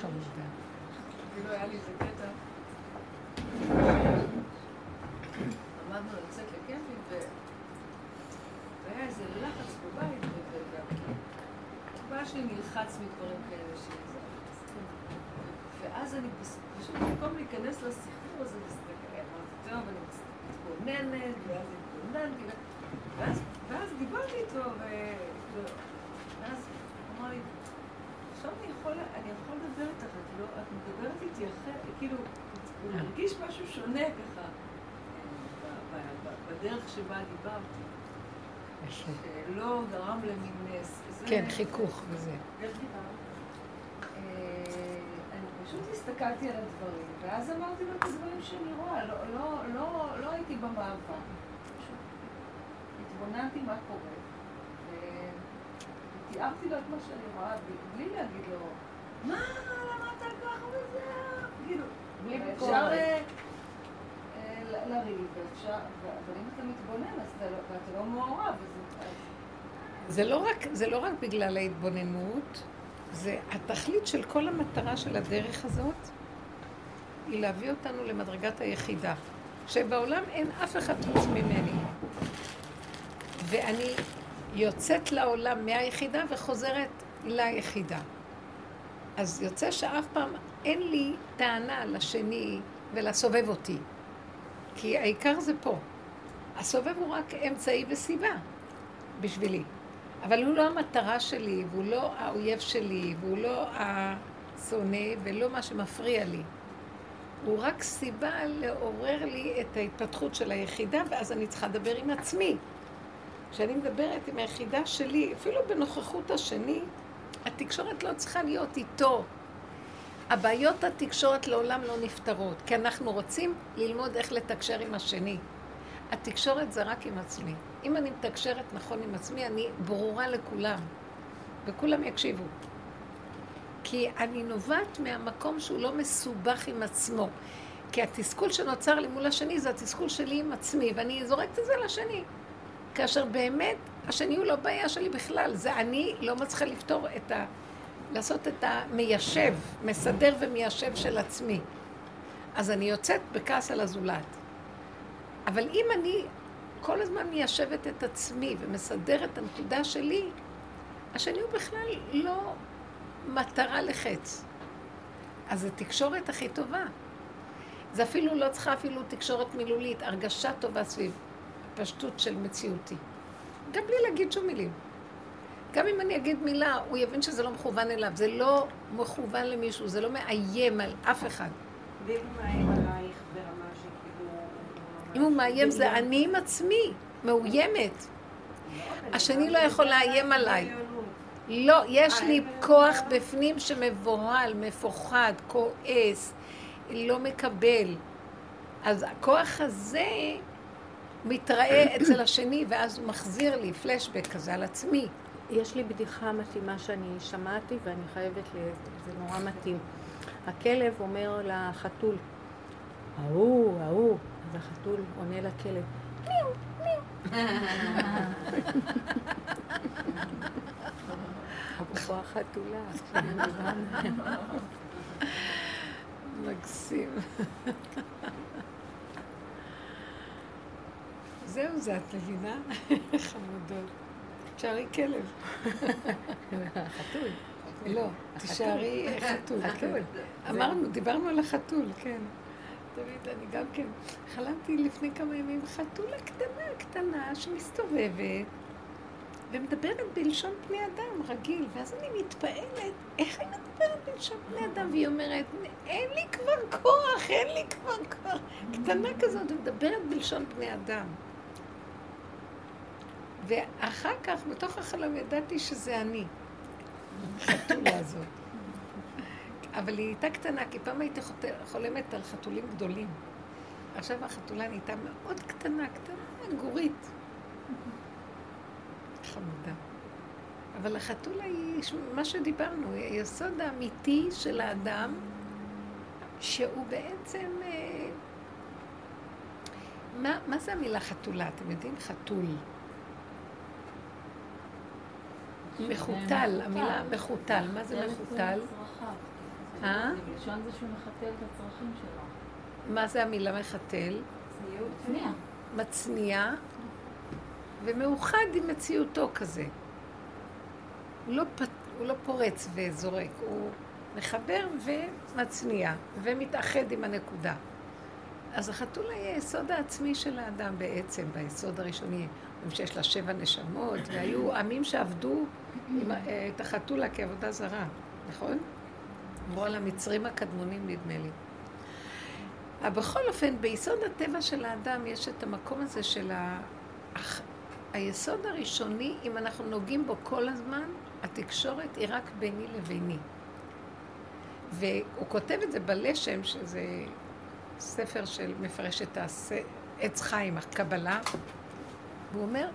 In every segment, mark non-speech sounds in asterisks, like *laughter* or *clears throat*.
חמודה. אפילו היה לי איזה קטע. עמדנו לצאת לקמפינג והיה איזה לחץ בבית ובעל שלי נלחץ מדברים כאלה שזה... ואז אני פשוט במקום להיכנס לסיפור הזה, אמרתי, טוב, אני מתבוננת, ואז התבוננתי, ואז דיברתי איתו, ואז הוא אמר לי, עכשיו אני יכול, אני יכול לדבר איתך, את, לא, את מדברת איתי אחרת, כאילו, הוא מרגיש משהו שונה ככה, בדרך שבה דיברתי. שלא גרם למין... כן, חיכוך וזה. דיברת? אני פשוט הסתכלתי על הדברים, ואז אמרתי לו את הדברים שאני רואה, לא, לא, לא, לא הייתי במעבר. התבוננתי מה קורה, ותיארתי לו את מה שאני רואה, בלי להגיד לו, מה, למה אתה ככה וזה? כאילו, אפשר אה, אה, לריב, אבל אם אתה מתבונן, אז אתה לא, לא מעורב, זה לא רק, זה לא רק בגלל ההתבוננות, זה התכלית של כל המטרה של הדרך הזאת, היא להביא אותנו למדרגת היחידה. שבעולם אין אף אחד חוץ ממני. ואני יוצאת לעולם מהיחידה וחוזרת ליחידה. אז יוצא שאף פעם אין לי טענה לשני ולסובב אותי. כי העיקר זה פה. הסובב הוא רק אמצעי וסיבה בשבילי. אבל הוא לא המטרה שלי, והוא לא האויב שלי, והוא לא השונא, ולא מה שמפריע לי. הוא רק סיבה לעורר לי את ההתפתחות של היחידה, ואז אני צריכה לדבר עם עצמי. כשאני מדברת עם היחידה שלי, אפילו בנוכחות השני, התקשורת לא צריכה להיות איתו. הבעיות התקשורת לעולם לא נפתרות, כי אנחנו רוצים ללמוד איך לתקשר עם השני. התקשורת זה רק עם עצמי. אם אני מתקשרת נכון עם עצמי, אני ברורה לכולם, וכולם יקשיבו. כי אני נובעת מהמקום שהוא לא מסובך עם עצמו. כי התסכול שנוצר לי מול השני זה התסכול שלי עם עצמי, ואני זורקת את זה לשני. כאשר באמת, השני הוא לא בעיה שלי בכלל, זה אני לא מצליחה לפתור את ה... לעשות את המיישב, מסדר ומיישב של עצמי. אז אני יוצאת בכעס על הזולת. אבל אם אני כל הזמן מיישבת את עצמי ומסדרת את הנקודה שלי, השני הוא בכלל לא מטרה לחץ. אז תקשורת הכי טובה. זה אפילו לא צריכה אפילו תקשורת מילולית, הרגשה טובה סביב פשטות של מציאותי. גם בלי להגיד שום מילים. גם אם אני אגיד מילה, הוא יבין שזה לא מכוון אליו. זה לא מכוון למישהו, זה לא מאיים על אף אחד. ואם הוא מאיים עלייך ברמה אם הוא מאיים זה אני עם עצמי, מאוימת. השני לא יכול לאיים עליי. לא, יש לי כוח בפנים שמבוהל, מפוחד, כועס, לא מקבל. אז הכוח הזה מתראה אצל השני, ואז הוא מחזיר לי פלשבק כזה על עצמי. יש לי בדיחה מתאימה שאני שמעתי, ואני חייבת, זה נורא מתאים. הכלב אומר לחתול, ההוא, ההוא, אז החתול עונה לכלב, מיו, מיו. *laughs* אפרופו החתולה, *laughs* מקסים. *laughs* זהו זה, את מבינה? חמודות. תשארי כלב. חתול. לא, תשארי חתול. חתול. אמרנו, דיברנו על החתול, כן. תמיד אני גם כן, חלמתי לפני כמה ימים חתולה קטנה קטנה שמסתובבת ומדברת בלשון פני אדם רגיל, ואז אני מתפעלת, איך היא מדברת בלשון פני אדם? והיא אומרת, אין לי כבר כוח, אין לי כבר כוח. קטנה כזאת, ומדברת בלשון פני אדם. ואחר כך, בתוך החלום, ידעתי שזה אני, החתולה הזאת. אבל היא הייתה קטנה, כי פעם הייתי חולמת על חתולים גדולים. עכשיו החתולה נהייתה מאוד קטנה, קטנה, גורית. חמודה. אבל החתולה היא מה שדיברנו, היא היסוד האמיתי של האדם, שהוא בעצם... אה, מה, מה זה המילה חתולה? אתם יודעים? חתול. מחותל, המילה מחותל. מה זה מחותל? אה? מלשון זה שהוא מחתל את הצרכים שלו. מה זה המילה מחתל? צניע. מצניע ומאוחד עם מציאותו כזה. הוא לא. הוא לא פורץ וזורק, הוא מחבר ומצניע ומתאחד עם הנקודה. אז החתול היה יסוד העצמי של האדם בעצם, ביסוד הראשוני, שיש לה שבע נשמות, והיו עמים שעבדו עם, אה, את החתולה כעבודה זרה, נכון? אמרו על המצרים הקדמונים נדמה לי. אבל בכל אופן, ביסוד הטבע של האדם יש את המקום הזה של ה... היסוד הראשוני, אם אנחנו נוגעים בו כל הזמן, התקשורת היא רק ביני לביני. והוא כותב את זה בלשם, שזה ספר של מפרש את עץ חיים, הקבלה, והוא אומר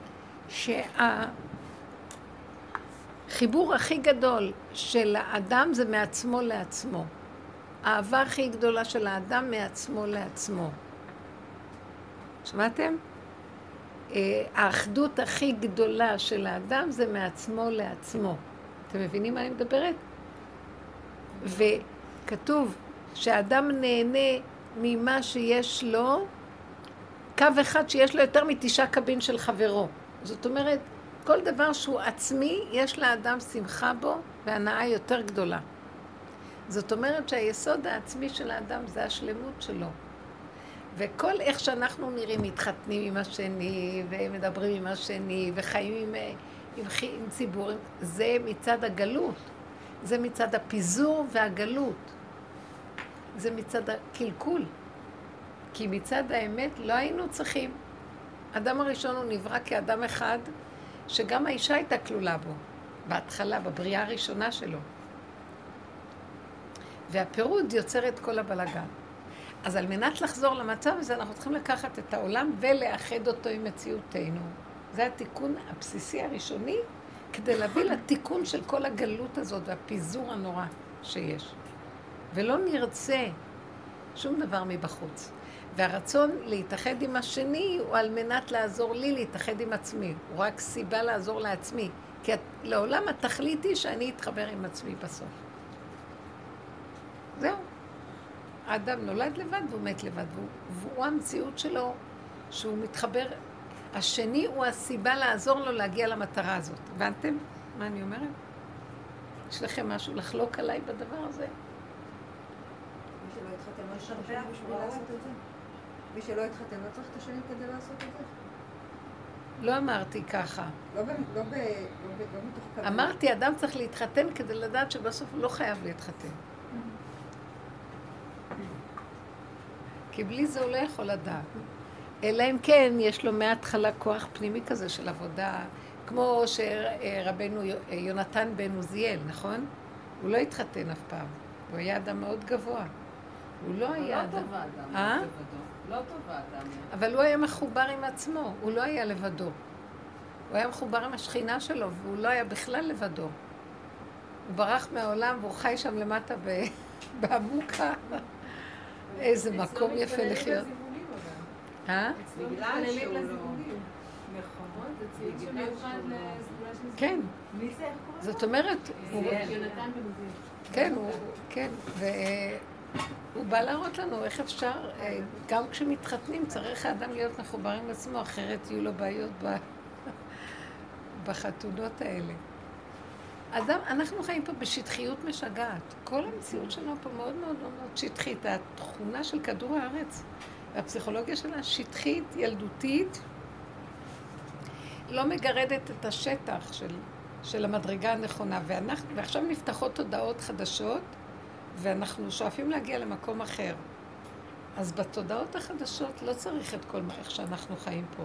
שהחיבור הכי גדול של האדם זה מעצמו לעצמו. האהבה הכי גדולה של האדם מעצמו לעצמו. שמעתם? אה, האחדות הכי גדולה של האדם זה מעצמו לעצמו. אתם מבינים מה אני מדברת? וכתוב שהאדם נהנה ממה שיש לו, קו אחד שיש לו יותר מתשעה קבין של חברו. זאת אומרת, כל דבר שהוא עצמי, יש לאדם שמחה בו והנאה יותר גדולה. זאת אומרת שהיסוד העצמי של האדם זה השלמות שלו. וכל איך שאנחנו נראים, מתחתנים עם השני, ומדברים עם השני, וחיים עם, עם, עם ציבורים, זה מצד הגלות. זה מצד הפיזור והגלות. זה מצד הקלקול. כי מצד האמת לא היינו צריכים. האדם הראשון הוא נברא כאדם אחד, שגם האישה הייתה כלולה בו, בהתחלה, בבריאה הראשונה שלו. והפירוד יוצר את כל הבלגן. אז על מנת לחזור למצב הזה, אנחנו צריכים לקחת את העולם ולאחד אותו עם מציאותנו. זה התיקון הבסיסי הראשוני, כדי להביא לתיקון של כל הגלות הזאת והפיזור הנורא שיש. ולא נרצה שום דבר מבחוץ. והרצון להתאחד עם השני הוא על מנת לעזור לי להתאחד עם עצמי. הוא רק סיבה לעזור לעצמי. כי לעולם התכלית היא שאני אתחבר עם עצמי בסוף. זהו. האדם נולד לבד והוא מת לבד, והוא, והוא המציאות שלו שהוא מתחבר. השני הוא הסיבה לעזור לו להגיע למטרה הזאת. הבנתם מה אני אומרת? יש לכם משהו לחלוק עליי בדבר הזה? מי שלא התחתן לא יש הרבה בשביל לעשות את זה. מי שלא התחתן לא צריך את השני כדי לעשות את זה. לא אמרתי ככה. לא, ב, לא, ב, לא, ב, לא מתוך כוונה. אמרתי, אדם צריך להתחתן כדי לדעת שבסוף הוא לא חייב להתחתן. כי בלי זה הוא לא יכול לדעת. אלא אם כן, יש לו מההתחלה כוח פנימי כזה של עבודה, כמו שרבנו יונתן בן עוזיאל, נכון? הוא לא התחתן אף פעם. הוא היה אדם מאוד גבוה. הוא לא היה אדם... לא טוב האדם אה? לא טוב האדם. אבל הוא היה מחובר עם עצמו, הוא לא היה לבדו. הוא היה מחובר עם השכינה שלו, והוא לא היה בכלל לבדו. הוא ברח מהעולם והוא חי שם למטה *laughs* בעמוקה. איזה מקום יפה לחיות. אה? בגלל שהוא לא... כן. זאת אומרת, כן, כן, והוא בא להראות לנו איך אפשר, אה, גם כשמתחתנים צריך האדם להיות מחובר עם עצמו, אחרת יהיו לו בעיות *laughs* בחתונות האלה. אדם, אנחנו חיים פה בשטחיות משגעת. כל המציאות שלנו פה מאוד מאוד מאוד שטחית. התכונה של כדור הארץ והפסיכולוגיה שלה שטחית, ילדותית, לא מגרדת את השטח של, של המדרגה הנכונה. ואנחנו, ועכשיו נפתחות תודעות חדשות, ואנחנו שואפים להגיע למקום אחר. אז בתודעות החדשות לא צריך את כל מה איך שאנחנו חיים פה.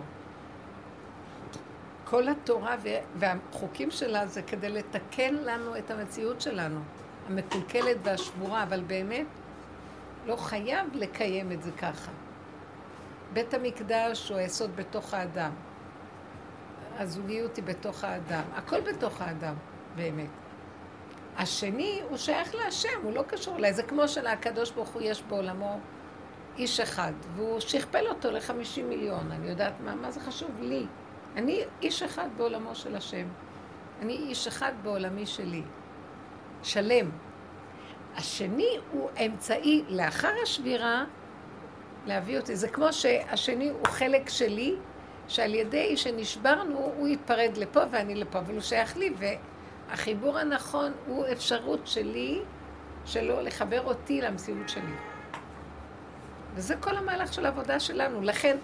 כל התורה והחוקים שלה זה כדי לתקן לנו את המציאות שלנו, המקולקלת והשבורה, אבל באמת לא חייב לקיים את זה ככה. בית המקדש הוא היסוד בתוך האדם. הזוגיות היא בתוך האדם. הכל בתוך האדם, באמת. השני הוא שייך להשם, הוא לא קשור אליי. זה כמו שלקדוש ברוך הוא יש בעולמו איש אחד, והוא שכפל אותו לחמישים מיליון. אני יודעת מה, מה זה חשוב לי. אני איש אחד בעולמו של השם. אני איש אחד בעולמי שלי. שלם. השני הוא אמצעי לאחר השבירה להביא אותי. זה כמו שהשני הוא חלק שלי, שעל ידי שנשברנו, הוא יתפרד לפה ואני לפה, אבל הוא שייך לי, והחיבור הנכון הוא אפשרות שלי, שלו, לחבר אותי למציאות שלי. וזה כל המהלך של העבודה שלנו. לכן,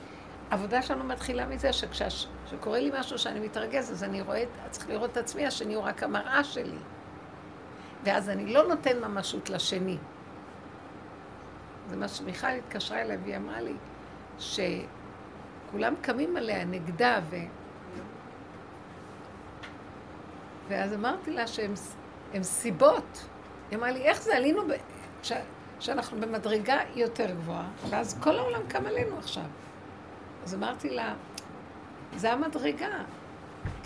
העבודה שלנו מתחילה מזה שכשקורה לי משהו שאני מתרגז, אז אני רואה, צריך לראות את עצמי, השני הוא רק המראה שלי. ואז אני לא נותן ממשות לשני. זה מה שמיכל התקשרה אליי והיא אמרה לי, שכולם קמים עליה נגדה ו... ואז אמרתי לה שהם סיבות. היא אמרה לי, איך זה עלינו, ב... ש... שאנחנו במדרגה יותר גבוהה, ואז כל העולם קם עלינו עכשיו. אז אמרתי לה, זה המדרגה.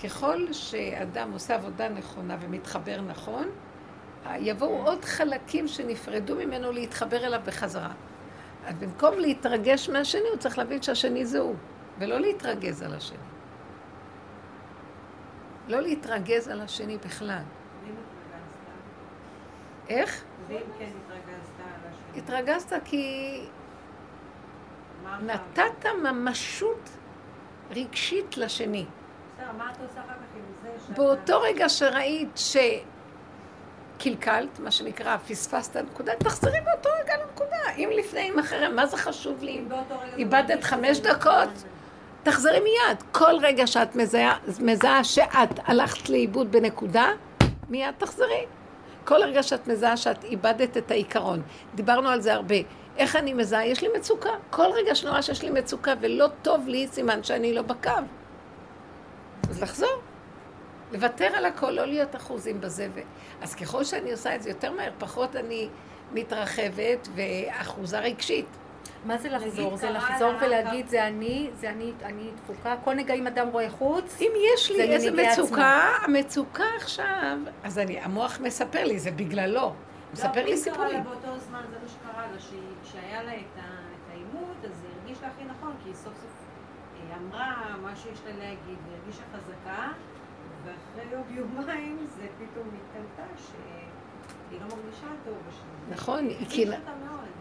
ככל שאדם עושה עבודה נכונה ומתחבר נכון, יבואו עוד חלקים שנפרדו ממנו להתחבר אליו בחזרה. אז במקום להתרגש מהשני, הוא צריך להבין שהשני זה הוא, ולא להתרגז על השני. לא להתרגז על השני בכלל. איך? ואם כן התרגזת על השני? התרגזת כי נתת ממשות רגשית לשני. בסדר, מה את עושה אחר כך עם זה שאתה... באותו רגע שראית שקלקלת, מה שנקרא, פספסת נקודה, תחזרי באותו רגע לנקודה. אם לפני, אם אחרי, מה זה חשוב לי? איבדת חמש שזה דקות. תחזרי מיד. כל רגע שאת מזהה, מזהה שאת הלכת לאיבוד בנקודה, מיד תחזרי. כל רגע שאת מזהה שאת איבדת את העיקרון. דיברנו על זה הרבה. איך אני מזהה? יש לי מצוקה. כל רגע שאני רואה שיש לי מצוקה ולא טוב לי, סימן שאני לא בקו. אז לחזור. לוותר על הכל, לא להיות אחוזים בזה. ו... אז ככל שאני עושה את זה יותר מהר, פחות אני מתרחבת ואחוזה רגשית. מה זה לחזור? זה לחזור לה- ולהגיד זה אני, זה אני, אני דפוקה. כל נגע אם אדם רואה חוץ, אם יש לי איזה מצוקה, המצוקה עכשיו, אז אני, המוח מספר לי, זה בגללו. הוא מספר לי לא, אם קרה סיפורים. לה באותו זמן, זה מה שקרה לה, כשהיה לה את העימות, אז היא הרגישה הכי נכון, כי היא סוף סוף היא אמרה מה שיש לה להגיד, היא הרגישה חזקה, ואחרי יום יומיים זה פתאום התקלטה שהיא לא מרגישה טוב. נכון, היא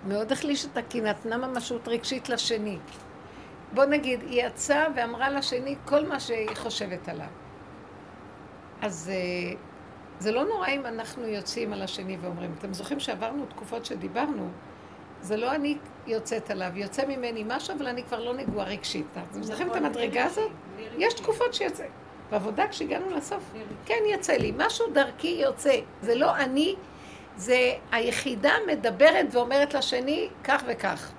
מאוד. החליש אותה, כי נתנה ממשות רגשית לשני. בוא נגיד, היא יצאה ואמרה לשני כל מה שהיא חושבת עליו. אז אה, זה לא נורא אם אנחנו יוצאים על השני ואומרים, אתם זוכרים שעברנו תקופות שדיברנו, זה לא אני יוצאת עליו, יוצא ממני משהו, אבל אני כבר לא נגועה רגשית. אתם זוכרים את נכון, המדרגה הזאת? יש. תקופות שיוצא. בעבודה, כשהגענו לסוף. כן יצא לי, משהו דרכי יוצא. זה לא אני, זה היחידה מדברת ואומרת לשני כך וכך.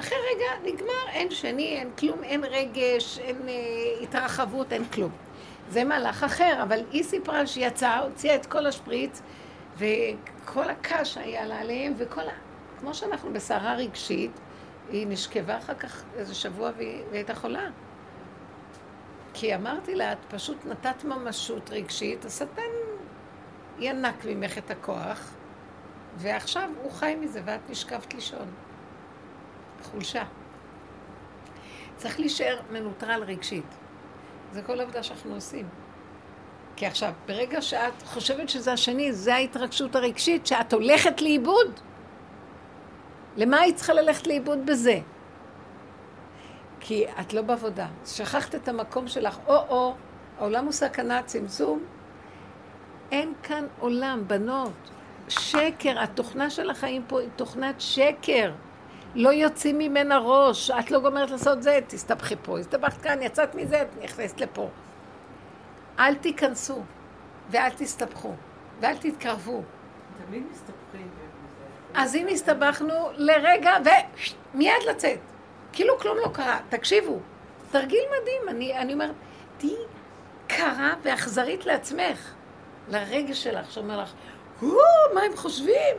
אחרי רגע נגמר, אין שני, אין כלום, אין רגש, אין אה, התרחבות, אין כלום. זה מהלך אחר, אבל היא סיפרה שהיא יצאה, הוציאה את כל השפריץ, וכל הקש היה לה עליהם, וכל ה... כמו שאנחנו בסערה רגשית, היא נשכבה אחר כך איזה שבוע והיא הייתה חולה. כי אמרתי לה, את פשוט נתת ממשות רגשית, השטן ינק ממך את הכוח, ועכשיו הוא חי מזה ואת נשכבת לישון. חולשה. צריך להישאר מנוטרל רגשית. זה כל עבודה שאנחנו עושים. כי עכשיו, ברגע שאת חושבת שזה השני, זה ההתרגשות הרגשית, שאת הולכת לאיבוד. למה היית צריכה ללכת לאיבוד בזה? כי את לא בעבודה. שכחת את המקום שלך, או-או, העולם הוא סכנה, צמצום. אין כאן עולם, בנות. שקר, התוכנה של החיים פה היא תוכנת שקר. לא יוצאים ממנה ראש, את לא גומרת לעשות זה, תסתבכי פה, הסתבכת כאן, יצאת מזה, את נכנסת לפה. אל תיכנסו, ואל תסתבכו, ואל תתקרבו. תמיד מסתבכים. אז אם הסתבכנו לרגע, ומיד לצאת. כאילו כלום לא קרה. תקשיבו, תרגיל מדהים. אני, אני אומרת, תהיי קרה ואכזרית לעצמך, לרגש שלך, שאומר לך, מה הם חושבים?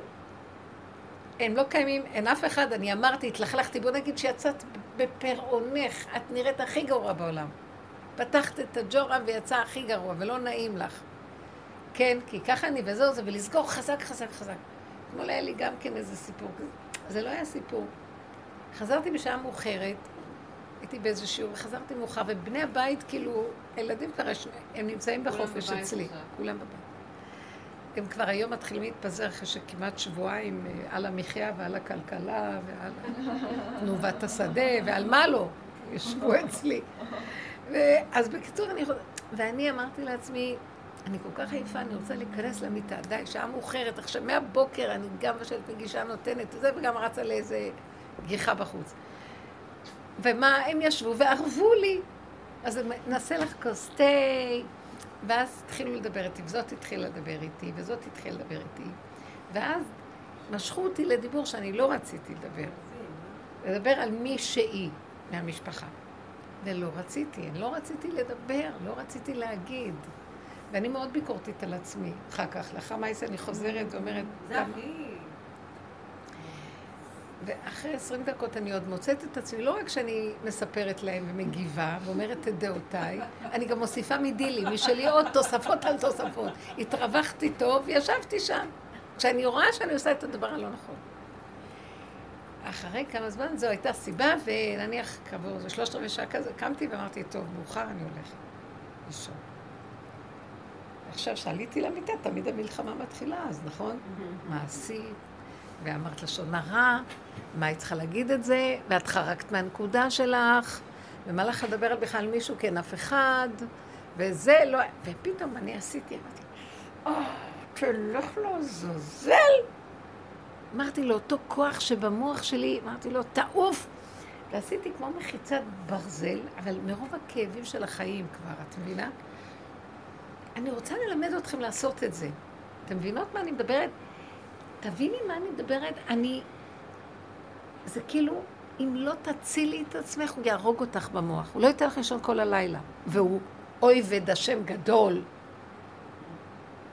הם לא קיימים, אין אף אחד, אני אמרתי, התלכלכתי, בוא נגיד שיצאת בפרעונך, את נראית הכי גרוע בעולם. פתחת את הג'ורה ויצא הכי גרוע, ולא נעים לך. כן, כי ככה אני וזהו זה, ולסגור חזק, חזק, חזק. אתמול היה לי גם כן איזה סיפור כזה. זה לא היה סיפור. חזרתי בשעה מאוחרת, הייתי באיזה שיעור, וחזרתי מאוחר, ובני הבית, כאילו, הילדים כבר, הם נמצאים בחופש אצלי. כולם בבית. הם כבר היום מתחילים להתפזר אחרי שכמעט שבועיים אה, על המחיה ועל הכלכלה ועל תנובת השדה ועל מה לא, ישבו אצלי. אז בקיצור, אני. ואני אמרתי לעצמי, אני כל כך עייפה, אני רוצה להיכנס למיטה, די, שעה מאוחרת. עכשיו, מהבוקר אני גם בשלט מגישה נותנת וזה, וגם רצה לאיזה גיחה בחוץ. ומה, הם ישבו וערבו לי. אז נעשה לך כוס תה, ואז התחילו לדבר איתי, וזאת התחילה לדבר איתי, וזאת התחילה לדבר איתי. ואז משכו אותי לדיבור שאני לא רציתי לדבר. לדבר על מי שהיא מהמשפחה. ולא רציתי, אני לא רציתי לדבר, לא רציתי להגיד. ואני מאוד ביקורתית על עצמי. אחר כך, לאחר מעשה אני חוזרת ואומרת, זה למה? ואחרי עשרים דקות אני עוד מוצאת את עצמי, לא רק שאני מספרת להם ומגיבה ואומרת את דעותיי, אני גם מוסיפה מדילי, משלי עוד תוספות על תוספות. התרווחתי טוב, ישבתי שם. כשאני רואה שאני עושה את הדבר הלא נכון. אחרי כמה זמן זו הייתה סיבה, ונניח כעבור איזה שלושת רבעי שעה כזה, קמתי ואמרתי, טוב, מאוחר אני הולכת לישון. עכשיו, כשעליתי למיטה, תמיד המלחמה מתחילה אז, נכון? מה עשית? ואמרת לשון הרע, מה היית צריכה להגיד את זה? ואת חרקת מהנקודה שלך, ומה לך לדבר על בכלל מישהו? כן, אף אחד, וזה לא... ופתאום אני עשיתי, אמרתי, אה, תלך לעזאזל. אמרתי לו, אותו כוח שבמוח שלי, אמרתי לו, תעוף. ועשיתי כמו מחיצת ברזל, אבל מרוב הכאבים של החיים כבר, את מבינה? אני רוצה ללמד אתכם לעשות את זה. אתם מבינות מה אני מדברת? תביני מה אני מדברת? אני... זה כאילו, אם לא תצילי את עצמך, הוא יהרוג אותך במוח. הוא לא ייתן לך לישון כל הלילה. והוא אויבד השם גדול.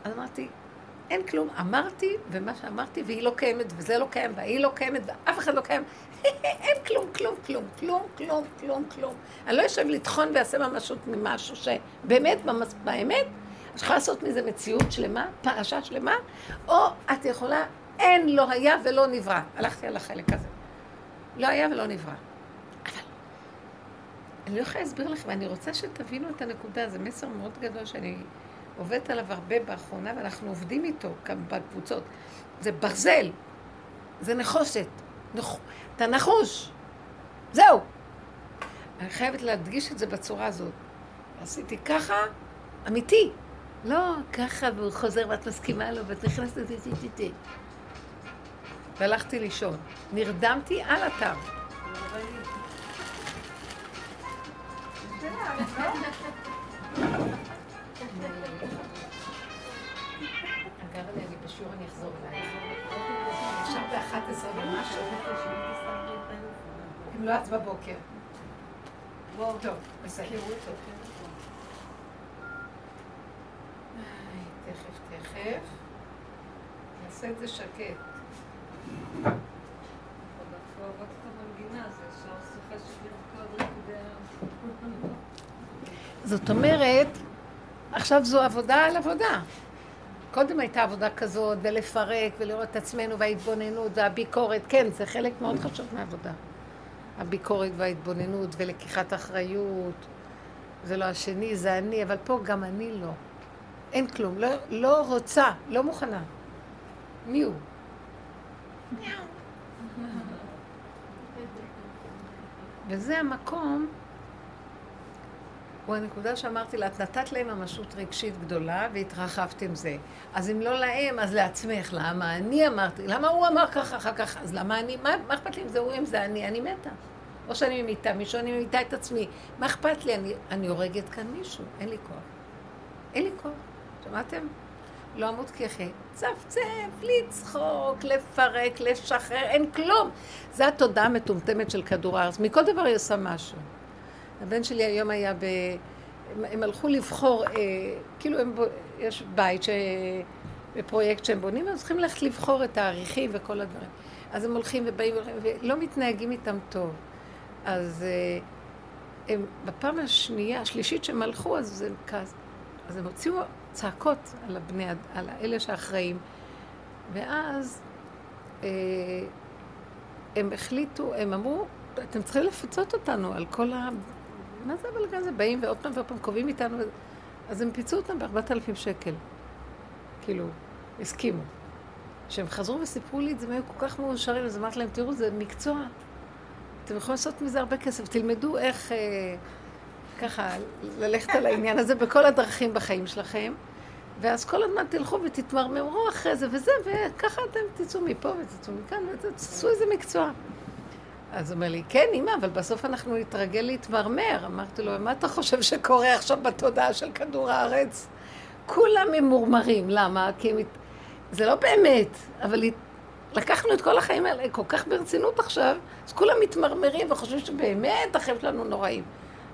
אז אמרתי, אין כלום. אמרתי, ומה שאמרתי, והיא לא קיימת, וזה לא קיים, והיא לא קיימת, ואף אחד לא קיים. *laughs* אין כלום, כלום, כלום, כלום, כלום, כלום, כלום. אני לא אשב לטחון ואעשה ממשות ממשהו שבאמת, במס... באמת, את יכולה לעשות מזה מציאות שלמה, פרשה שלמה, או את יכולה, אין, לא היה ולא נברא. הלכתי על החלק הזה. לא היה ולא נברא. אבל אני לא יכולה להסביר לכם, אני רוצה שתבינו את הנקודה, זה מסר מאוד גדול שאני עובדת עליו הרבה באחרונה, ואנחנו עובדים איתו כאן בקבוצות. זה ברזל, זה נחושת, נח... אתה נחוש, זהו. אני חייבת להדגיש את זה בצורה הזאת. עשיתי ככה, אמיתי. לא, ככה, והוא חוזר ואת מסכימה לו, ואת נכנסת לזה, והלכתי לישון. נרדמתי על אתר. אגב, אני בשיעור, אני אחזור אלייך. עכשיו ב-11 ומשהו. אם לא את בבוקר. טוב, בסדר. תכף, תכף. נעשה את זה שקט. זאת אומרת, עכשיו זו עבודה על עבודה. קודם הייתה עבודה כזאת, ולפרק, ולראות את עצמנו, וההתבוננות, והביקורת. כן, זה חלק מאוד חשוב מהעבודה. הביקורת וההתבוננות, ולקיחת אחריות. זה לא השני, זה אני, אבל פה גם אני לא. אין כלום, לא, לא רוצה, לא מוכנה. מי הוא? *laughs* וזה המקום, הוא הנקודה שאמרתי לה, את נתת להם ממשות רגשית גדולה והתרחבת עם זה. אז אם לא להם, אז לעצמך. למה אני אמרתי? למה הוא אמר ככה אחר כך? אז למה אני? מה, אכפת לי אם זה הוא, אם זה אני? אני מתה. או שאני ממיתה מישהו, אני ממיתה את עצמי. מה אכפת לי? אני, אני הורגת כאן מישהו, אין לי כוח. אין לי כוח. שמעתם? לא כי אחי. צפצף, לצחוק, לפרק, לשחרר, אין כלום. זה התודעה המטומטמת של כדור הארץ. מכל דבר היא עושה משהו. הבן שלי היום היה ב... הם, הם הלכו לבחור, אה, כאילו הם. יש בית ש... בפרויקט שהם בונים, אז צריכים ללכת לבחור את העריכים וכל הדברים. אז הם הולכים ובאים ולא מתנהגים איתם טוב. אז אה, הם, בפעם השנייה, השלישית שהם הלכו, אז הם כעס. אז הם הוציאו צעקות על הבני, על אלה שאחראים. ואז אה, הם החליטו, הם אמרו, אתם צריכים לפצות אותנו על כל ה... מה זה הבלגן הזה? באים ועוד פעם ועוד פעם קובעים איתנו, אז הם פיצו אותם בארבעת אלפים שקל. כאילו, הסכימו. כשהם חזרו וסיפרו לי את זה, הם היו כל כך מאושרים, אז אמרתי להם, תראו, זה מקצוע. אתם יכולים לעשות מזה הרבה כסף. תלמדו איך אה, ככה ללכת על העניין הזה בכל הדרכים בחיים שלכם. ואז כל הזמן תלכו ותתמרמרו אחרי זה וזה, וככה אתם תצאו מפה ותצאו מכאן ותעשו איזה מקצוע. אז הוא אומר לי, כן, אמא, אבל בסוף אנחנו נתרגל להתמרמר. אמרתי לו, מה אתה חושב שקורה עכשיו בתודעה של כדור הארץ? כולם ממורמרים. למה? כי הם... זה לא באמת, אבל לקחנו את כל החיים האלה כל כך ברצינות עכשיו, אז כולם מתמרמרים וחושבים שבאמת החיים שלנו נוראים.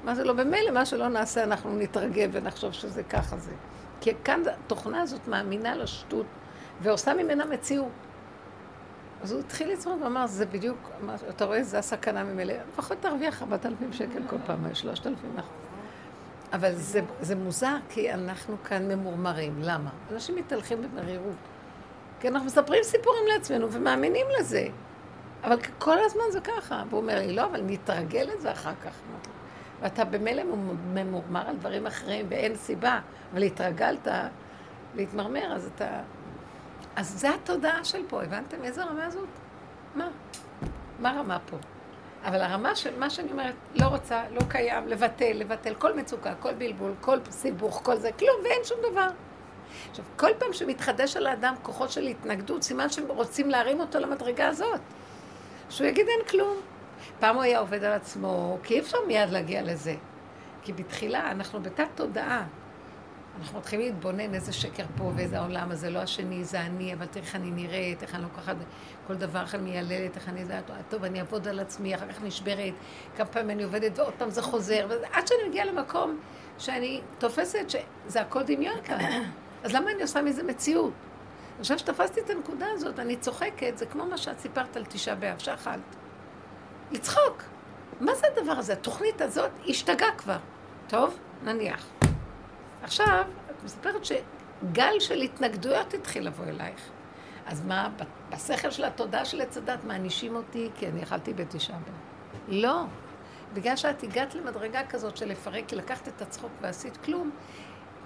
מה זה לא במילא, מה שלא נעשה אנחנו נתרגל ונחשוב שזה ככה זה. כי כאן התוכנה הזאת מאמינה לשטות ועושה ממנה מציאות. אז הוא התחיל לצחוק ואמר, זה בדיוק, אתה רואה, זה הסכנה ממילא, לפחות תרוויח 4,000 שקל כל פעם, 3,000 נכון. אבל זה, זה מוזר, כי אנחנו כאן ממורמרים. למה? אנשים מתהלכים במרירות. כי אנחנו מספרים סיפורים לעצמנו ומאמינים לזה. אבל כל הזמן זה ככה. והוא אומר לי, לא, אבל נתרגל לזה אחר כך. ואתה במילא ממורמר על דברים אחרים ואין סיבה, אבל התרגלת להתמרמר, אז אתה... אז זה התודעה של פה, הבנתם איזה רמה זאת? מה? מה רמה פה? אבל הרמה של מה שאני אומרת, לא רוצה, לא קיים, לבטל, לבטל, כל מצוקה, כל בלבול, כל סיבוך, כל זה, כלום, ואין שום דבר. עכשיו, כל פעם שמתחדש על האדם כוחות של התנגדות, סימן שהם רוצים להרים אותו למדרגה הזאת. שהוא יגיד אין כלום. פעם הוא היה עובד על עצמו, כי אי אפשר מיד להגיע לזה. כי בתחילה אנחנו בתת תודעה. אנחנו מתחילים להתבונן איזה שקר פה ואיזה העולם הזה, לא השני, זה אני, אבל תראה איך אני נראית, איך אני לוקחת כל דבר, אני מייללת, איך אני זה, טוב, אני אעבוד על עצמי, אחר כך נשברת, כמה פעמים אני עובדת ועוד פעם זה חוזר, עד שאני מגיעה למקום שאני תופסת שזה הכל דמיון כאן. אז למה אני עושה מזה מציאות? עכשיו שתפסתי את הנקודה הזאת, אני צוחקת, זה כמו מה שאת סיפרת על תשעה באב, שאכלת. לצחוק. מה זה הדבר הזה? התוכנית הזאת השתגעה כבר. טוב, נניח. עכשיו, את מספרת שגל של התנגדויות התחיל לבוא אלייך. אז מה, בשכל של התודעה של עץ הדת מענישים אותי כי אני אכלתי בתשעה באב? לא. בגלל שאת הגעת למדרגה כזאת של לפרק, כי לקחת את הצחוק ועשית כלום,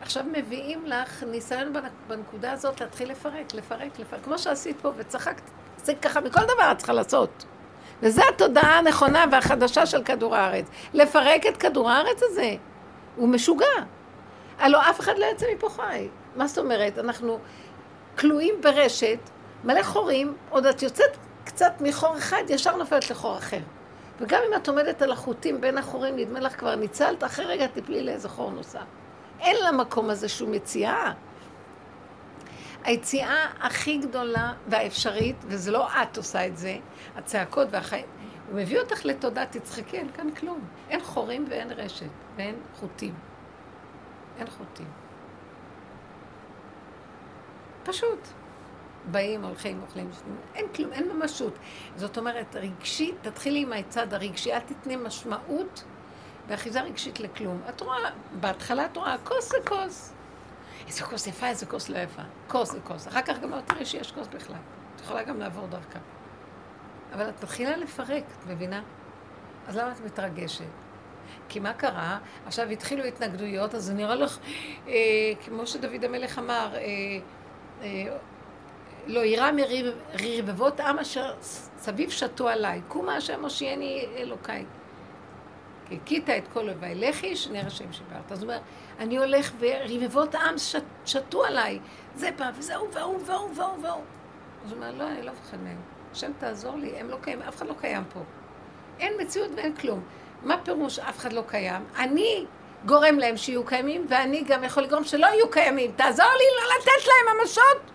עכשיו מביאים לך ניסיון בנקודה הזאת להתחיל לפרק, לפרק, לפרק. כמו שעשית פה וצחקת, זה ככה מכל דבר את צריכה לעשות. וזו התודעה הנכונה והחדשה של כדור הארץ. לפרק את כדור הארץ הזה. הוא משוגע. הלוא אף אחד לא יוצא מפה חי. מה זאת אומרת? אנחנו כלואים ברשת, מלא חורים, עוד את יוצאת קצת מחור אחד, ישר נופלת לחור אחר. וגם אם את עומדת על החוטים בין החורים, נדמה לך כבר ניצלת, אחרי רגע תפלי לאיזה חור נוסף. אין למקום הזה שום יציאה. היציאה הכי גדולה והאפשרית, וזה לא את עושה את זה, הצעקות והחיים, הוא מביא אותך לתודה, תצחקי, אין כאן כלום. אין חורים ואין רשת, ואין חוטים. אין חוטים. פשוט. באים, הולכים, אוכלים, אין כלום, אין ממשות. זאת אומרת, רגשית, תתחילי עם הצד הרגשי, אל תתני משמעות ואחיזה רגשית לכלום. את רואה, בהתחלה את רואה, כוס זה כוס. איזה כוס יפה, איזה כוס לא יפה. כוס זה כוס. אחר כך גם לא תראי שיש כוס בכלל. את יכולה גם לעבור דרכה. אבל את מתחילה לפרק, את מבינה? אז למה את מתרגשת? כי מה קרה? עכשיו התחילו התנגדויות, אז זה נראה לך, אה, כמו שדוד המלך אמר, אה, אה, לא יירא מרבבות עם אשר סביב שתו עליי, קומה השם הושיעני אלוקיי. הכית את כל אויביי, לכי שני ראשים שיברת. אז הוא אומר, אני הולך ורבבות עם שתו עליי, זה בא וזהו והוא והוא והוא והוא. אז הוא אומר, לא, אני לא מפחד מהם. השם תעזור לי, הם לא קיימים, אף אחד לא קיים פה. אין מציאות ואין כלום. מה פירוש אף אחד לא קיים? אני גורם להם שיהיו קיימים, ואני גם יכול לגרום שלא יהיו קיימים. תעזור לי לא לתת להם ממשות.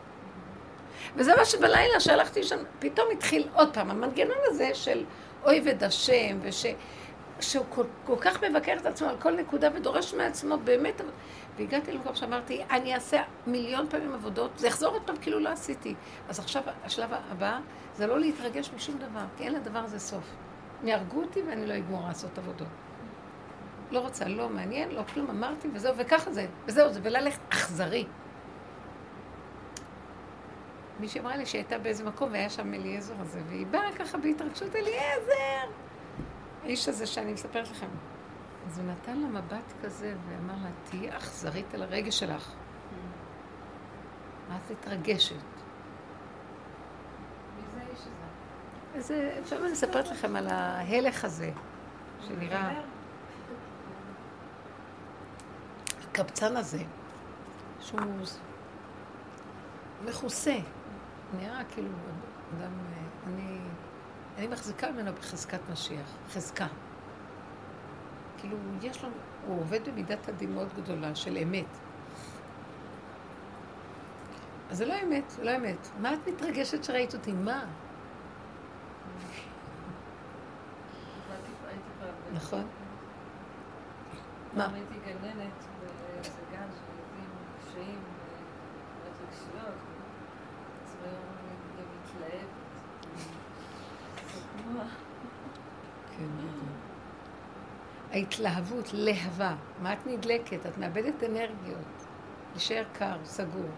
וזה מה שבלילה שהלכתי שם, פתאום התחיל עוד פעם המנגנון הזה של אויבד השם, וש... שהוא כל, כל כך מבקר את עצמו על כל נקודה ודורש מעצמו באמת, והגעתי למקום שאמרתי, אני אעשה מיליון פעמים עבודות, זה יחזור עוד פעם כאילו לא עשיתי. אז עכשיו השלב הבא זה לא להתרגש משום דבר, כי אין לדבר הזה סוף. הם יהרגו אותי ואני לא אגמור לעשות עבודות. לא רוצה, לא מעניין, לא כלום, אמרתי, וזהו, וככה זה, וזהו זה, וללכת אכזרי. מישהי אמרה לי שהייתה באיזה מקום והיה שם אליעזר הזה, והיא באה ככה בהתרגשות, אליעזר! האיש הזה שאני מספרת לכם. אז הוא נתן לה מבט כזה ואמר לה, תהיי אכזרית על הרגש שלך. את מתרגשת. איזה, לפעמים אני אספרת לכם על ההלך הזה, שנראה, הקבצן הזה, שהוא מכוסה, נראה כאילו אדם, אה, אני, אני מחזיקה ממנו בחזקת משיח, חזקה. כאילו, יש לו, הוא עובד במידת הדין מאוד גדולה של אמת. אז זה לא אמת, זה לא אמת. מה את מתרגשת שראית אותי? מה? *laughs* נכון. מה? הייתי גננת באיזה גן של ילדים עם קשיים והתרגשויות. אז הוא היה אומר לי, גם מתלהבת. זה כמו ה- כן. ההתלהבות, להבה. מה את נדלקת? את מאבדת אנרגיות. להישאר קר, סגור.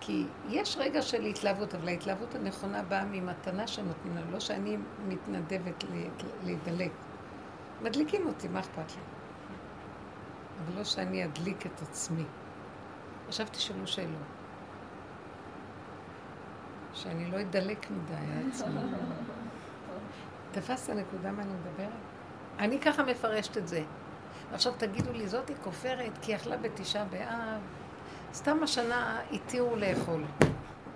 כי יש רגע של התלהבות, אבל ההתלהבות הנכונה באה ממתנה שנותנים לנו, לא שאני מתנדבת להידלק. מדליקים אותי, מה אכפת לי? אבל לא שאני אדליק את עצמי. עכשיו תשאלו שאלות. שאני לא אדלק מדי *laughs* על עצמי. תפסת נקודה מה אני מדברת? אני ככה מפרשת את זה. עכשיו תגידו לי, זאתי כופרת כי אכלה בתשעה באב. סתם השנה התירו לאכול.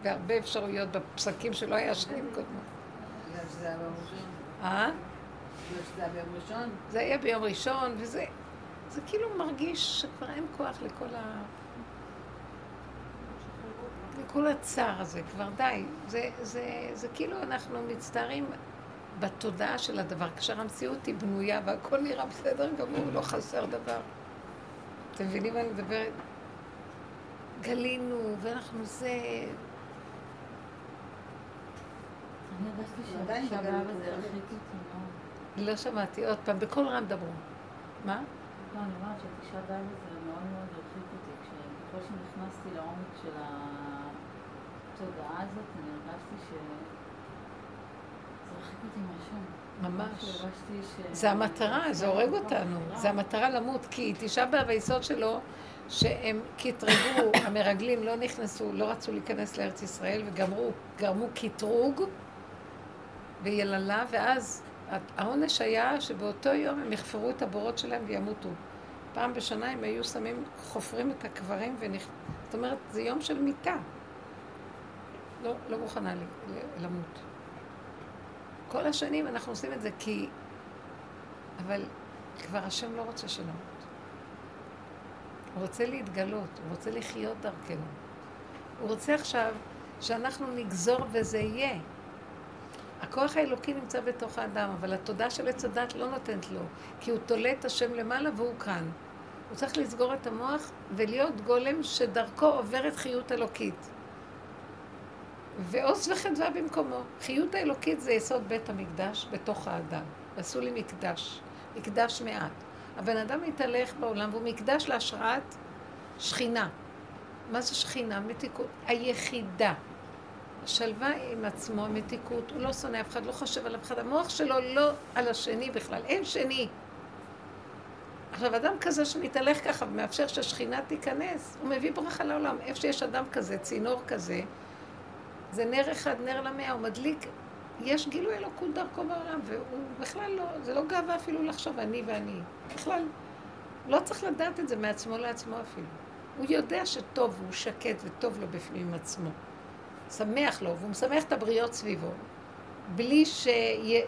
והרבה אפשרויות בפסקים שלא היה שנים קודמות. בגלל שזה היה ביום ראשון. אה? בגלל שזה היה ביום ראשון. זה היה ביום ראשון, וזה זה כאילו מרגיש שכבר אין כוח לכל ה... לכל הצער הזה, כבר די. זה, זה, זה כאילו אנחנו מצטערים בתודעה של הדבר, כאשר המציאות היא בנויה והכל נראה בסדר גמור, לא חסר דבר. אתם מבינים מה אני מדברת? גלינו, ואנחנו זה... אני. לא שמעתי, עוד פעם, בקול רם דברו. מה? לא, אני אומרת שהתשעה באב הזה מאוד מאוד הרחיק אותי. ככל שנכנסתי לעומק של התודעה הזאת, אני הרגשתי ש... זה הרחיק אותי מהשם. ממש. זה המטרה, זה הורג אותנו. זה המטרה למות, כי תשעה באב היסוד שלו, שהם קטרגו, *coughs* המרגלים לא נכנסו, לא רצו להיכנס לארץ ישראל, וגמרו, גרמו קטרוג ויללה, ואז העונש היה שבאותו יום הם יחפרו את הבורות שלהם וימותו. פעם בשנה הם היו שמים, חופרים את הקברים ונכ... זאת אומרת, זה יום של מיתה. לא, לא מוכנה למות. כל השנים אנחנו עושים את זה כי... אבל כבר השם לא רוצה שנמות. הוא רוצה להתגלות, הוא רוצה לחיות דרכנו. הוא רוצה עכשיו שאנחנו נגזור וזה יהיה. הכוח האלוקי נמצא בתוך האדם, אבל התודה של עץ הדת לא נותנת לו, כי הוא תולה את השם למעלה והוא כאן. הוא צריך לסגור את המוח ולהיות גולם שדרכו עוברת חיות אלוקית. ועוז וחדווה במקומו. חיות האלוקית זה יסוד בית המקדש בתוך האדם. עשו לי מקדש, מקדש מעט. הבן אדם מתהלך בעולם והוא מקדש להשראת שכינה. מה זה שכינה? מתיקות. היחידה. שלווה עם עצמו, מתיקות, הוא לא שונא אף אחד, לא חושב על אף אחד, המוח שלו לא על השני בכלל, אין שני. עכשיו, אדם כזה שמתהלך ככה ומאפשר שהשכינה תיכנס, הוא מביא ברכה לעולם. איפה שיש אדם כזה, צינור כזה, זה נר אחד, נר למאה, הוא מדליק, יש גילוי אלוקות דרכו בעולם, והוא בכלל לא, זה לא גאווה אפילו לחשוב אני ואני. בכלל, לא צריך לדעת את זה מעצמו לעצמו אפילו. הוא יודע שטוב, הוא שקט וטוב לו בפנים עם עצמו. שמח לו, והוא משמח את הבריות סביבו. בלי, שיה,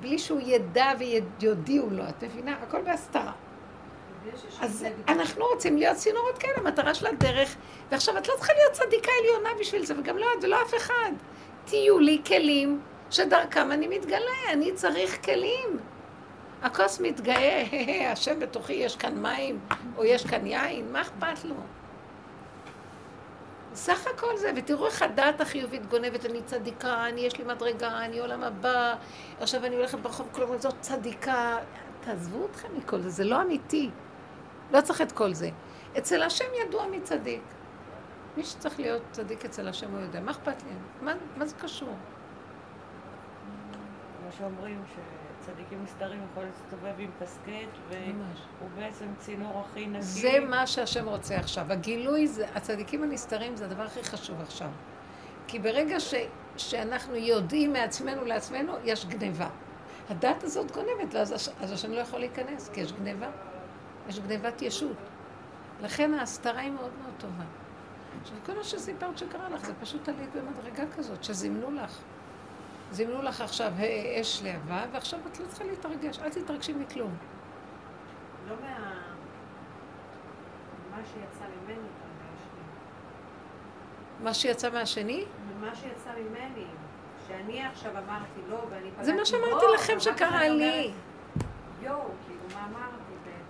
בלי שהוא ידע ויודיעו לו, את מבינה? הכל בהסתרה. אז. אנחנו רוצים להיות צינורות כאלה, המטרה של הדרך. ועכשיו, את לא צריכה להיות צדיקה עליונה בשביל זה, וגם לא את ולא אף אחד. תהיו לי כלים שדרכם אני מתגלה, אני צריך כלים. הכוס מתגאה, השם בתוכי, יש כאן מים, או יש כאן יין, מה אכפת לו? סך הכל זה, ותראו איך הדעת החיובית גונבת, אני צדיקה, אני יש לי מדרגה, אני עולם הבא, עכשיו אני הולכת ברחוב, כלומר זאת צדיקה. תעזבו אתכם מכל זה, זה לא אמיתי. לא צריך את כל זה. אצל השם ידוע מי צדיק. מי שצריך להיות צדיק אצל השם הוא יודע. מה אכפת לי? מה, מה זה קשור? כמו שאומרים, ש- צדיקים נסתרים יכול להסתובב עם ממש. והוא בעצם צינור הכי נקי. זה מה שהשם רוצה עכשיו. הגילוי, זה, הצדיקים הנסתרים זה הדבר הכי חשוב עכשיו. כי ברגע ש, שאנחנו יודעים מעצמנו לעצמנו, יש גניבה. הדת הזאת גונבת, ואז אז השם לא יכול להיכנס, כי יש גניבה. יש גניבת ישות. לכן ההסתרה היא מאוד מאוד טובה. עכשיו, כל מה שסיפרת שקרה לך, זה פשוט עלית במדרגה כזאת, שזימנו לך. זימנו לך עכשיו אש להבה, ועכשיו את לא צריכה להתרגש, אל תתרגשי מכלום. לא מה... מה שיצא ממני התרגשתי. מה שיצא מהשני, ממה שיצא ממני. שאני עכשיו אמרתי לא, ואני פגעתי זה מה שאמרתי בו, לכם שקרה לי. יואו, כאילו, מה בעצם?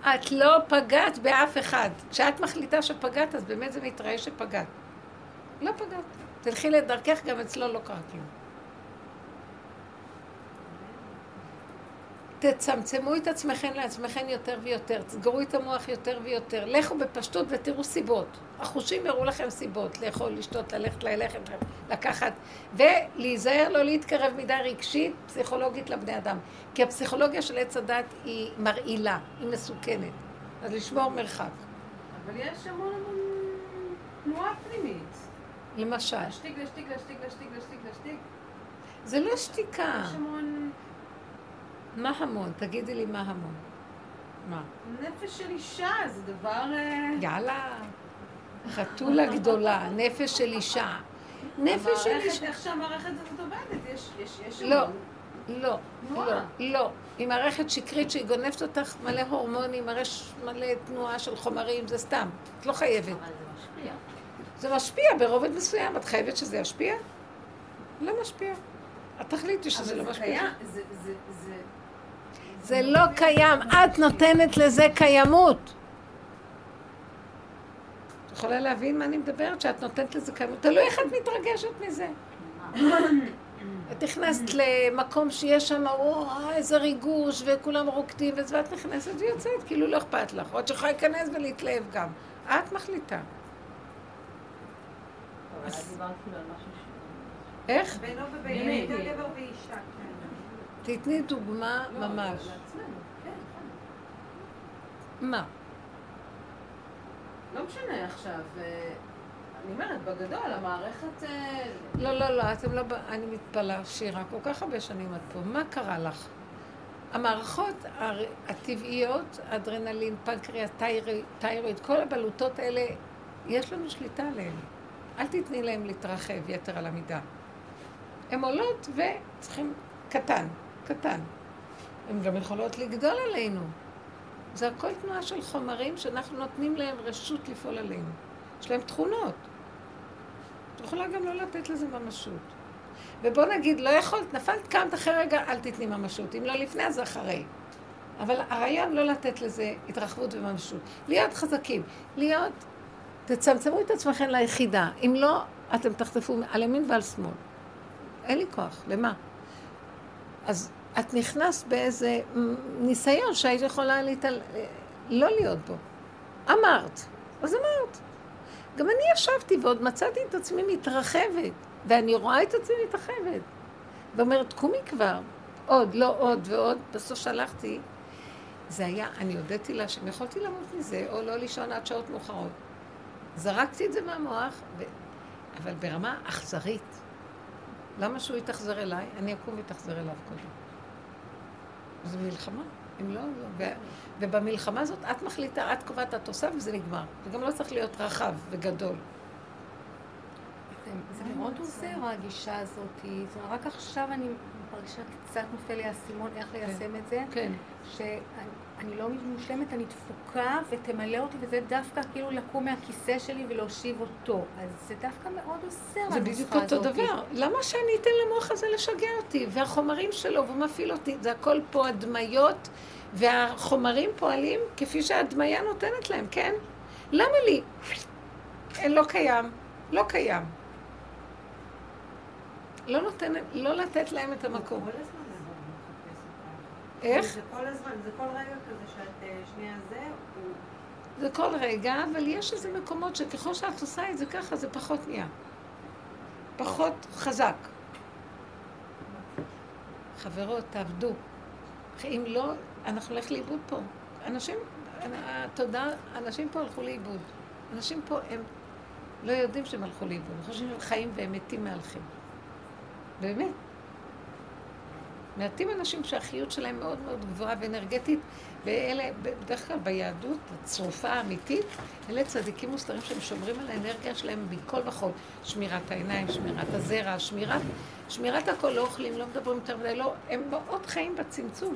את לא פגעת באף אחד. כשאת מחליטה שפגעת, אז באמת זה מתראה שפגעת. לא פגעת. תלכי לדרכך, גם אצלו לא קרה כלום. תצמצמו את עצמכם לעצמכם יותר ויותר, תסגרו את המוח יותר ויותר, לכו בפשטות ותראו סיבות. החושים יראו לכם סיבות, לאכול, לשתות, ללכת, ללכת, לקחת, ולהיזהר לא להתקרב מדי רגשית, פסיכולוגית לבני אדם. כי הפסיכולוגיה של עץ הדת היא מרעילה, היא מסוכנת. אז לשמור מרחק. אבל יש המון המון תנועה פנימית. למשל, להשתיק, להשתיק, להשתיק, להשתיק, להשתיק, להשתיק. זה לא שתיקה. יש המון מה המון? תגידי לי מה המון. מה? נפש של אישה, זה דבר... אה, יאללה. חתולה גדולה, נפש של אישה. נפש של אישה. איך שהמערכת הזאת עובדת, יש, יש, יש לא, המון. לא, לא. לא. היא מערכת שקרית שהיא גונבת אותך מלא הורמונים, מלא, ש- מלא תנועה של חומרים, זה סתם. את לא חייבת. אבל זה משפיע. זה משפיע ברובד מסוים. את חייבת שזה ישפיע? לא משפיע. את תחליטי שזה לא אבל זה משפיע. קיים, זה, לא קיים, את נותנת לזה קיימות. את יכולה להבין מה אני מדברת? שאת נותנת לזה קיימות. תלוי איך את מתרגשת מזה. את נכנסת למקום שיש שם, וואו, איזה ריגוש, וכולם רוקדים, וזה, ואת נכנסת ויוצאת, כאילו לא אכפת לך. עוד שיכולה להיכנס ולהתלהב גם. את מחליטה. כאילו. איך? בינו ובין. גבר ואישה. תתני דוגמה ממש. מה? לא משנה עכשיו. אה, אני אומרת, בגדול, המערכת... אה, לא, לא, לא, אתם לא... אני מתפלאה, שירה, כל כך הרבה שנים את פה. מה קרה לך? המערכות הטבעיות, אדרנלין, פנקריאס, תיירואיד, כל הבלוטות האלה, יש לנו שליטה עליהן. אל תתני להן להתרחב יתר על המידה. הן עולות וצריכים... קטן, קטן. הן גם יכולות לגדול עלינו. זה הכל תנועה של חומרים שאנחנו נותנים להם רשות לפעול עלינו. יש להם תכונות. את יכולה גם לא לתת לזה ממשות. ובוא נגיד, לא יכולת, נפלת, קמת אחרי רגע, אל תתני ממשות. אם לא לפני, אז אחרי. אבל הרעיון לא לתת לזה התרחבות וממשות. להיות חזקים. להיות, תצמצמו את עצמכם ליחידה. אם לא, אתם תחטפו על ימין ועל שמאל. אין לי כוח, למה? אז את נכנסת באיזה ניסיון שהיית יכולה להתעל... לא להיות בו. אמרת, אז אמרת. גם אני ישבתי ועוד מצאתי את עצמי מתרחבת, ואני רואה את עצמי מתרחבת. ואומרת, קומי כבר, עוד, לא עוד ועוד. בסוף שלחתי, זה היה, אני הודיתי לה שאם יכולתי למות מזה, או לא לישון עד שעות מאוחרות. זרקתי את זה מהמוח, ו... אבל ברמה אכזרית. למה שהוא יתאכזר אליי? אני אקום ואתאכזר אליו קודם. זו מלחמה, אם לא, לא. ובמלחמה הזאת את מחליטה, את קובעת, את עושה וזה נגמר. זה גם לא צריך להיות רחב וגדול. זה- מאוד עוזר הגישה הזאת. רק עכשיו אני מרגישה קצת נופל לי האסימון איך ליישם את זה. כן. אני לא מושלמת, אני דפוקה ותמלא אותי, וזה דווקא כאילו לקום מהכיסא שלי ולהושיב אותו. אז זה דווקא מאוד עוזר זה בדיוק אותו דבר. למה שאני אתן למוח הזה לשגע אותי? והחומרים שלו, והוא מפעיל אותי, זה הכל פה הדמיות, והחומרים פועלים כפי שההדמיה נותנת להם, כן? למה לי? אה, לא קיים, לא קיים. לא נותן, לא לתת להם את המקום. כל הזמן אנחנו מחפש אותם. איך? זה כל הזמן, זה כל רגע כזה שאת אה, שנייה זה, הוא... זה כל רגע, אבל יש איזה מקומות שככל שאת עושה את זה ככה, זה פחות נהיה. פחות חזק. חברות, תעבדו. אם לא, אנחנו נלך לאיבוד פה. אנשים, התודעה, אנשים פה הלכו לאיבוד. אנשים פה הם לא יודעים שהם הלכו לאיבוד. הם חושבים שהם חיים והם מתים מהלכים. באמת. מעטים אנשים שהחיות שלהם מאוד מאוד גבוהה ואנרגטית, ואלה, בדרך כלל ביהדות, הצרופה האמיתית, אלה צדיקים מוסתרים שהם שומרים על האנרגיה שלהם מכל וכל. שמירת העיניים, שמירת הזרע, שמירת, שמירת הכל, לא אוכלים, לא מדברים יותר מדי, לא, הם מאוד חיים בצמצום.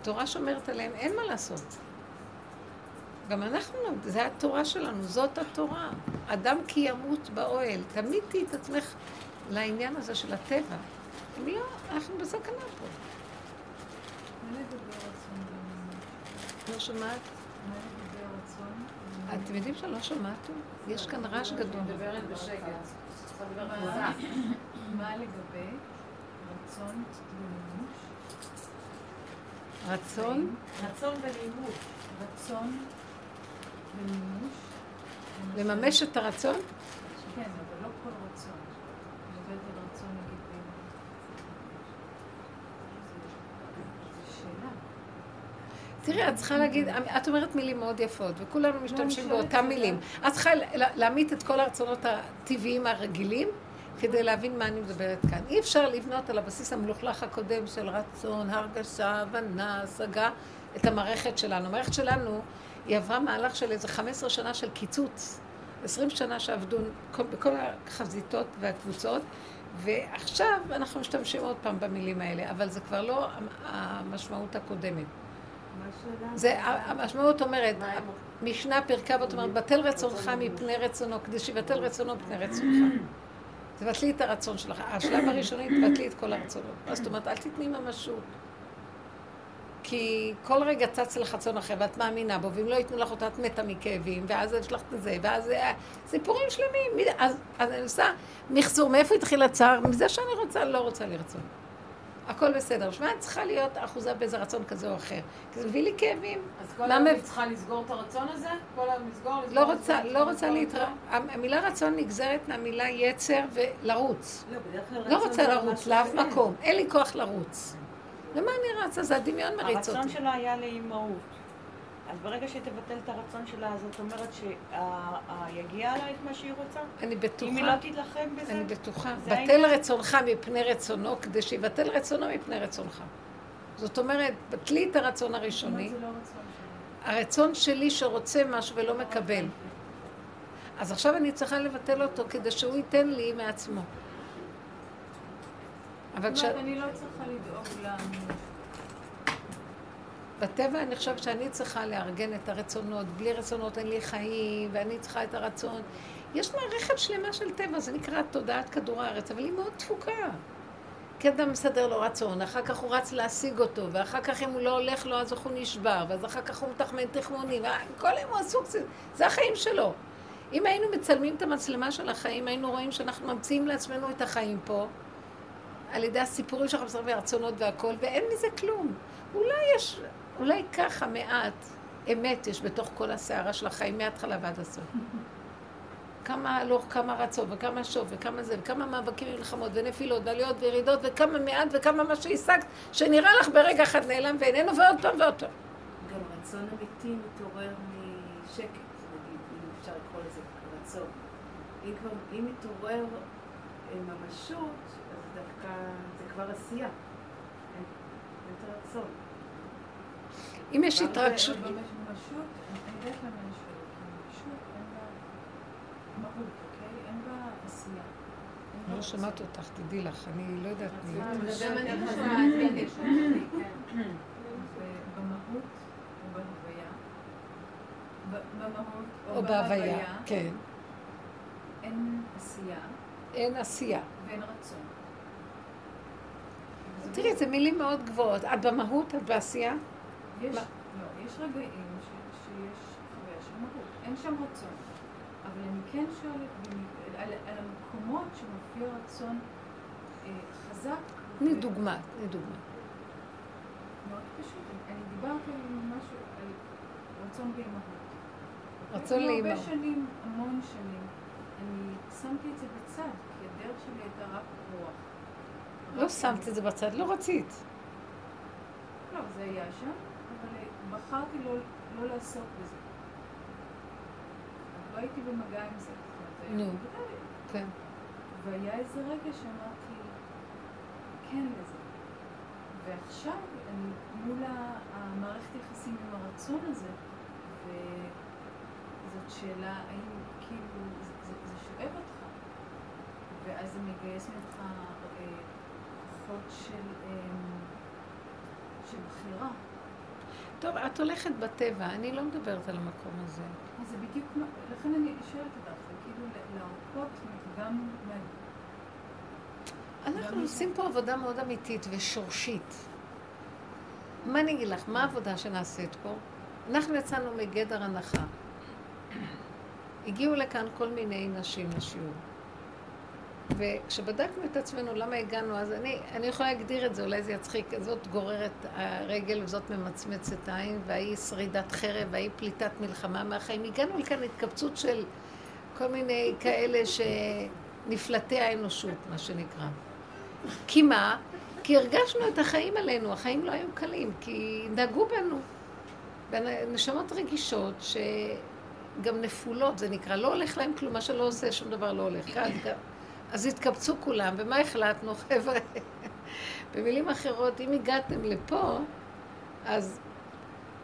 התורה שומרת עליהם, אין מה לעשות. גם אנחנו, זה התורה שלנו, זאת התורה. אדם כי ימות באוהל. תמיד תהיי את עצמך לעניין הזה של הטבע. לא, אנחנו בסכנה פה. מה לגבי רצון ומימוש? לא שומעת? אתם יודעים שלא שמעתם? יש כאן רעש גדול. מדברת בשקט. לדבר *laughs* מה- לגבי רצון ומימוש? רצון? רצון ולימוד. רצון ומימוש? לממש את הרצון? כן, אבל לא כל רצון. אני מדברת על רצון נגיד בין... זו שאלה. תראי, את צריכה להגיד, את אומרת מילים מאוד יפות, וכולנו משתמשים שואלת באותן. מילים. את צריכה לה- להעמיד את כל הרצונות הטבעיים הרגילים, כדי להבין מה אני מדברת כאן. אי אפשר לבנות על הבסיס המלוכלך הקודם של רצון, הרגשה, הבנה, השגה, את המערכת שלנו. המערכת שלנו, היא עברה מהלך של איזה 15 שנה של קיצוץ. 20 שנה שעבדו כל- בכל החזיתות והקבוצות, ועכשיו אנחנו משתמשים עוד פעם במילים האלה, אבל זה כבר לא המשמעות הקודמת. זה, המשמעות אומרת, משנה פרקי אבות אומרת, בטל רצונך מפני רצונו, כדי שיבטל רצונו מפני רצונך. *clears throat* תבטלי את הרצון שלך. השלב הראשוני, תבטלי את כל הרצונות. מה זאת אומרת, אל תתני ממשות. כי כל רגע צץ לך רצון אחר, ואת מאמינה בו, ואם לא ייתנו לך אותה, את מתה מכאבים, ואז יש לך את זה, ואז זה- סיפורים שלמים. מי- אז, אז אני עושה מחזור, מאיפה התחיל הצער? מזה שאני רוצה, לא רוצה לרצון. הכל בסדר. שמע, את צריכה להיות אחוזה באיזה רצון כזה או אחר. כי זה מביא לי כאבים. אז כל מה היום היא צריכה לסגור את הרצון הזה? כל היום לסגור, לא רוצה, לא רוצה לסגור, להתר... המילה רצון נגזרת מהמילה יצר ולרוץ. לא, בדרך כלל לא רוצה זה לרוץ לאף. מקום, אין לי כוח לרוץ. למה אני רצה? זה הדמיון מריץ הרצון אותי. שלה היה לאימהות. אז ברגע שתבטל את הרצון שלה, זאת אומרת שיגיע לה את מה שהיא רוצה? אני אם היא בטוחה, לא תילחם בזה? אני בטוחה. בטל. רצונך מפני רצונו, כדי שיבטל רצונו מפני רצונך. זאת אומרת, בטלי את הרצון הראשוני. זה לא רצון שלי? הרצון שלי שרוצה משהו ולא מקבל. אז עכשיו אני צריכה לבטל אותו כדי שהוא ייתן לי מעצמו. אבל זאת כש... אומרת, אני לא צריכה לדאוג למימוש. בטבע אני חושבת שאני צריכה לארגן את הרצונות, בלי רצונות אין לי חיים, ואני צריכה את הרצון. יש מערכת שלמה של טבע, זה נקרא תודעת כדור הארץ, אבל היא מאוד תפוקה. כי אדם מסדר לו רצון, אחר כך הוא רץ להשיג אותו, ואחר כך אם הוא לא הולך לו אז הוא נשבר, ואז אחר כך הוא מתחמן תחמונים, כל היום הוא עסוק, זה, זה החיים שלו. אם היינו מצלמים את המצלמה של החיים, היינו רואים שאנחנו ממציאים לעצמנו את החיים פה, על ידי הסיפורים בסרבי הרצונות והכל, ואין מזה כלום. אולי יש, אולי ככה מעט אמת יש בתוך כל הסערה של החיים מההתחלה ועד הסוף. כמה הלוך, כמה רצון, וכמה שוב, וכמה זה, וכמה מאבקים ומלחמות, ונפילות, ועליות וירידות, וכמה מעט, וכמה מה שהשגת, שנראה לך ברגע אחד נעלם ואיננו, ועוד פעם ועוד פעם. גם רצון אמיתי מתעורר משקט, נגיד, אם אפשר לקרוא לזה רצון. אם אם מתעורר ממשות, אז דווקא זה כבר עשייה. אין את הרצון. אם יש התרגשות, לא. שומעת אותך, תדעי לך, אני לא יודעת מי. גם אני רצון. חושבת, כן. במהות או בהוויה, ב- במהות או בהוויה, כן. אין עשייה אין עשייה. ואין רצון. תראי, זה מילים מאוד גבוהות. את במהות, את בעשייה? יש? לא, יש רגעים ש, שיש חוויה של מהות, אין שם רצון. אבל אני כן שואלת על, על המקומות שמופיע רצון אה, חזק. תני ו- דוגמה, תני דוגמה. מאוד פשוט. אני, דיברתי על משהו, על רצון באימהות. רצון לאימהות. הרבה שנים, המון שנים, אני שמתי את זה בצד, כי הדרך שלי הייתה רק רוח. לא שמת את זה בצד, לא רצית. זה היה שם, בחרתי לא, לא לעסוק בזה. לא הייתי במגע עם זה. נו. כן. והיה איזה רגע שאמרתי כן לזה. ועכשיו אני מול המערכת יחסים עם הרצון הזה, וזאת שאלה האם כאילו זה, זה, זה שואב אותך, ואז זה מגייס ממך אה, כוחות של, אה, של בחירה. טוב, את הולכת בטבע, אני לא מדברת על המקום הזה. אז זה בדיוק, לכן אני שואלת אותך, זה כאילו להרפות גם. אנחנו עושים פה עבודה מאוד אמיתית ושורשית. מה אני אגיד לך, מה העבודה שנעשית פה? אנחנו יצאנו מגדר הנחה. הגיעו לכאן כל מיני נשים לשיעור. וכשבדקנו את עצמנו למה הגענו, אז אני, אני יכולה להגדיר את זה, אולי זה יצחיק, זאת גוררת הרגל וזאת ממצמצת עין, וההיא שרידת חרב, וההיא פליטת מלחמה מהחיים. הגענו לכאן התקבצות של כל מיני כאלה שנפלטי האנושות, מה שנקרא. כי מה? כי הרגשנו את החיים עלינו, החיים לא היו קלים, כי נגעו בנו. נשמות רגישות שגם נפולות, זה נקרא, לא הולך להם כלום, מה שלא עושה, שום דבר לא הולך. אז התקבצו כולם, ומה החלטנו, חבר'ה? *laughs* במילים אחרות, אם הגעתם לפה, אז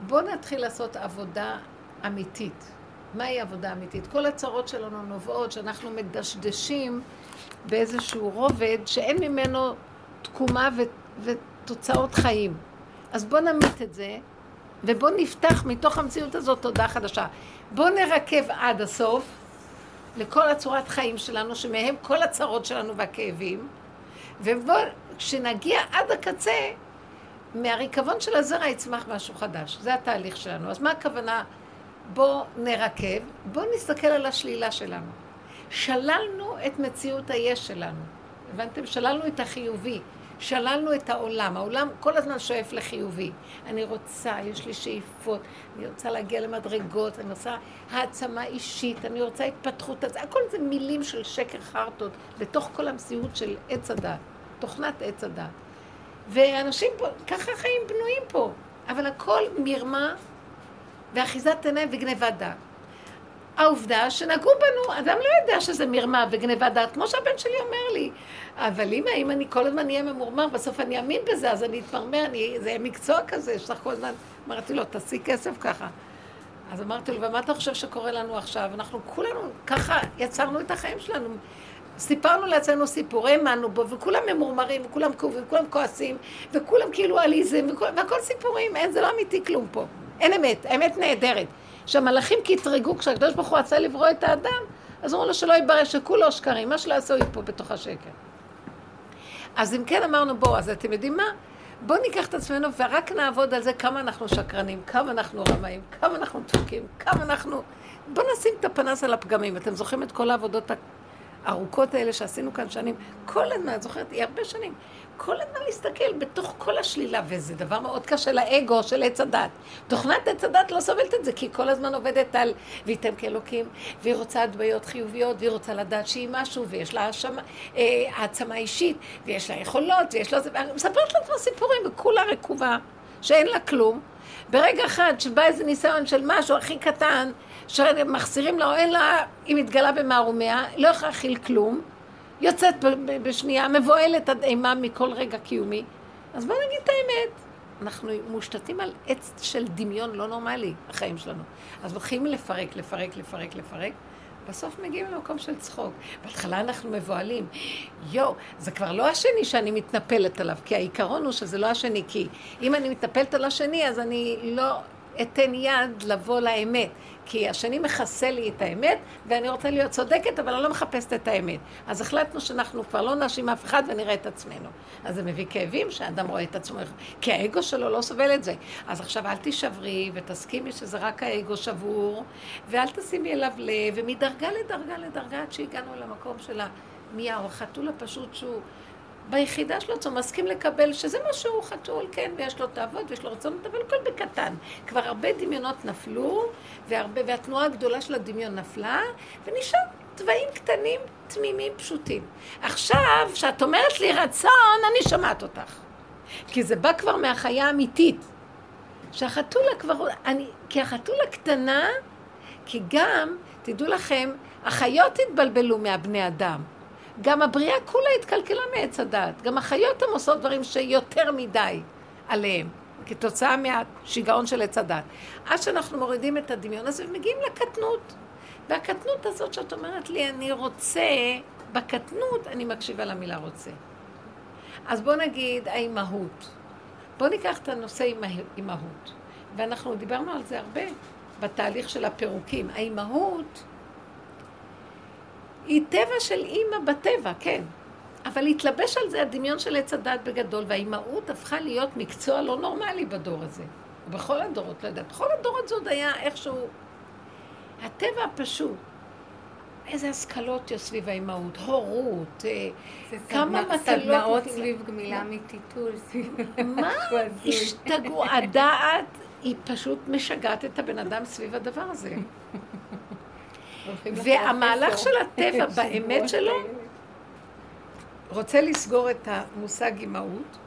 בואו נתחיל לעשות עבודה אמיתית. מהי עבודה אמיתית? כל הצרות שלנו נובעות שאנחנו מדשדשים באיזשהו רובד שאין ממנו תקומה ו- ותוצאות חיים. אז בואו נמית את זה, ובואו נפתח מתוך המציאות הזאת תודעה חדשה. בואו נרכב עד הסוף לכל הצורת חיים שלנו, שמהם כל הצרות שלנו והכאבים, ובואו, כשנגיע עד הקצה, מהריקבון של הזרע יצמח משהו חדש. זה התהליך שלנו. אז מה הכוונה? בואו נרכב, בואו נסתכל על השלילה שלנו. שללנו את מציאות היש שלנו. הבנתם? שללנו את החיובי. שללנו את העולם. העולם כל הזמן שואף לחיובי. אני רוצה, יש לי שאיפות, אני רוצה להגיע למדרגות, אני רוצה העצמה אישית, אני רוצה התפתחות. אז הכל זה מילים של שקר חרטות בתוך כל המציאות של עץ הדת, תוכנת עץ הדת. ואנשים פה, ככה החיים בנויים פה. אבל הכל מרמה ואחיזת עיניים וגנבת דעת. העובדה שנגעו בנו, אדם לא יודע שזה מרמה וגנבת דעת, כמו שהבן שלי אומר לי. אבל אמא, אם אני כל הזמן אהיה ממורמר, בסוף אני אאמין בזה, אז אני אתמרמר, אני, זה מקצוע כזה, לך כל הזמן... אמרתי לו, תעשי כסף ככה. אז אמרתי לו, ומה אתה חושב שקורה לנו עכשיו? אנחנו כולנו, ככה יצרנו את החיים שלנו. סיפרנו לעצמנו סיפור, האמנו בו, וכולם ממורמרים, וכולם כאובים, וכולם כועסים, וכולם כאילו עליזם, וכל, והכל סיפורים, אין, זה לא אמיתי כלום פה. אין אמת, האמת נהדרת. שהמלאכים קטרגו, כשהקדוש ברוך הוא רצה לברוא את האדם, אז אמרו לו שלא יתברר שכולו שקרים, מה שלא יעשו פה בתוך השקר. אז אם כן אמרנו, בואו, אז אתם יודעים מה? בואו ניקח את עצמנו ורק נעבוד על זה כמה אנחנו שקרנים, כמה אנחנו רמאים, כמה אנחנו דפוקים, כמה אנחנו... בואו נשים את הפנס על הפגמים. אתם זוכרים את כל העבודות הארוכות האלה שעשינו כאן שנים? כל הזמן, זוכרת? היא הרבה שנים. כל הזמן להסתכל בתוך כל השלילה, וזה דבר מאוד קשה לאגו של עץ הדת. תוכנת עץ הדת לא סובלת את זה, כי היא כל הזמן עובדת על וייתם כאלוקים, והיא רוצה הדמיות חיוביות, והיא רוצה לדעת שהיא משהו, ויש לה האשמה, אה, העצמה אישית, ויש לה יכולות, ויש לה... מספרת לעצמה סיפורים, וכולה רקובה, שאין לה כלום. ברגע אחד שבא איזה ניסיון של משהו הכי קטן, שמחסירים לה או אין לה, היא מתגלה במערומיה, לא יכולה להכיל כלום, יוצאת בשנייה, מבוהלת עד אימה מכל רגע קיומי. אז בואו נגיד את האמת. אנחנו מושתתים על עץ של דמיון לא נורמלי, החיים שלנו. אז מתחילים לפרק, לפרק, לפרק, לפרק. בסוף מגיעים למקום של צחוק. בהתחלה אנחנו מבוהלים. יואו, זה כבר לא השני שאני מתנפלת עליו, כי העיקרון הוא שזה לא השני, כי אם אני מתנפלת על השני, אז אני לא אתן יד לבוא לאמת. כי השני מכסה לי את האמת, ואני רוצה להיות צודקת, אבל אני לא מחפשת את האמת. אז החלטנו שאנחנו כבר לא נאשים אף אחד ונראה את עצמנו. אז זה מביא כאבים שהאדם רואה את עצמו, כי האגו שלו לא סובל את זה. אז עכשיו אל תישברי ותסכימי שזה רק האגו שבור, ואל תשימי אליו לב, ומדרגה לדרגה לדרגה עד שהגענו למקום של המיהו, החתול הפשוט שהוא... ביחידה שלו, הוא מסכים לקבל שזה מה שהוא חתול, כן, ויש לו תאוות ויש לו רצונות, אבל הכל בקטן. כבר הרבה דמיונות נפלו, והרבה, והתנועה הגדולה של הדמיון נפלה, ונשאר תוואים קטנים, תמימים, פשוטים. עכשיו, כשאת אומרת לי רצון, אני שומעת אותך. כי זה בא כבר מהחיה האמיתית. שהחתולה כבר, אני, כי החתולה קטנה, כי גם, תדעו לכם, החיות התבלבלו מהבני אדם. גם הבריאה כולה התקלקלה מעץ הדעת. גם החיות הן עושות דברים שיותר מדי עליהם, כתוצאה מהשיגעון של עץ הדעת. עד שאנחנו מורידים את הדמיון הזה ומגיעים לקטנות. והקטנות הזאת שאת אומרת לי, אני רוצה, בקטנות אני מקשיבה למילה רוצה. אז בוא נגיד האימהות. בוא ניקח את הנושא אימהות. ואנחנו דיברנו על זה הרבה בתהליך של הפירוקים. האימהות היא טבע של אימא בטבע, כן. אבל התלבש על זה הדמיון של עץ הדת בגדול, והאימהות הפכה להיות מקצוע לא נורמלי בדור הזה. ובכל הדורות, לא יודעת, בכל הדורות זה עוד היה איכשהו... הטבע הפשוט. איזה השכלות יש סביב האימהות, הורות, אה, כמה מטלות... סדנאות סביב גמילה מטיטול. מה השתגעו? הדעת היא פשוט משגעת את הבן אדם סביב הדבר הזה. והמהלך של הטבע באמת שלו רוצה לסגור את המושג אימהות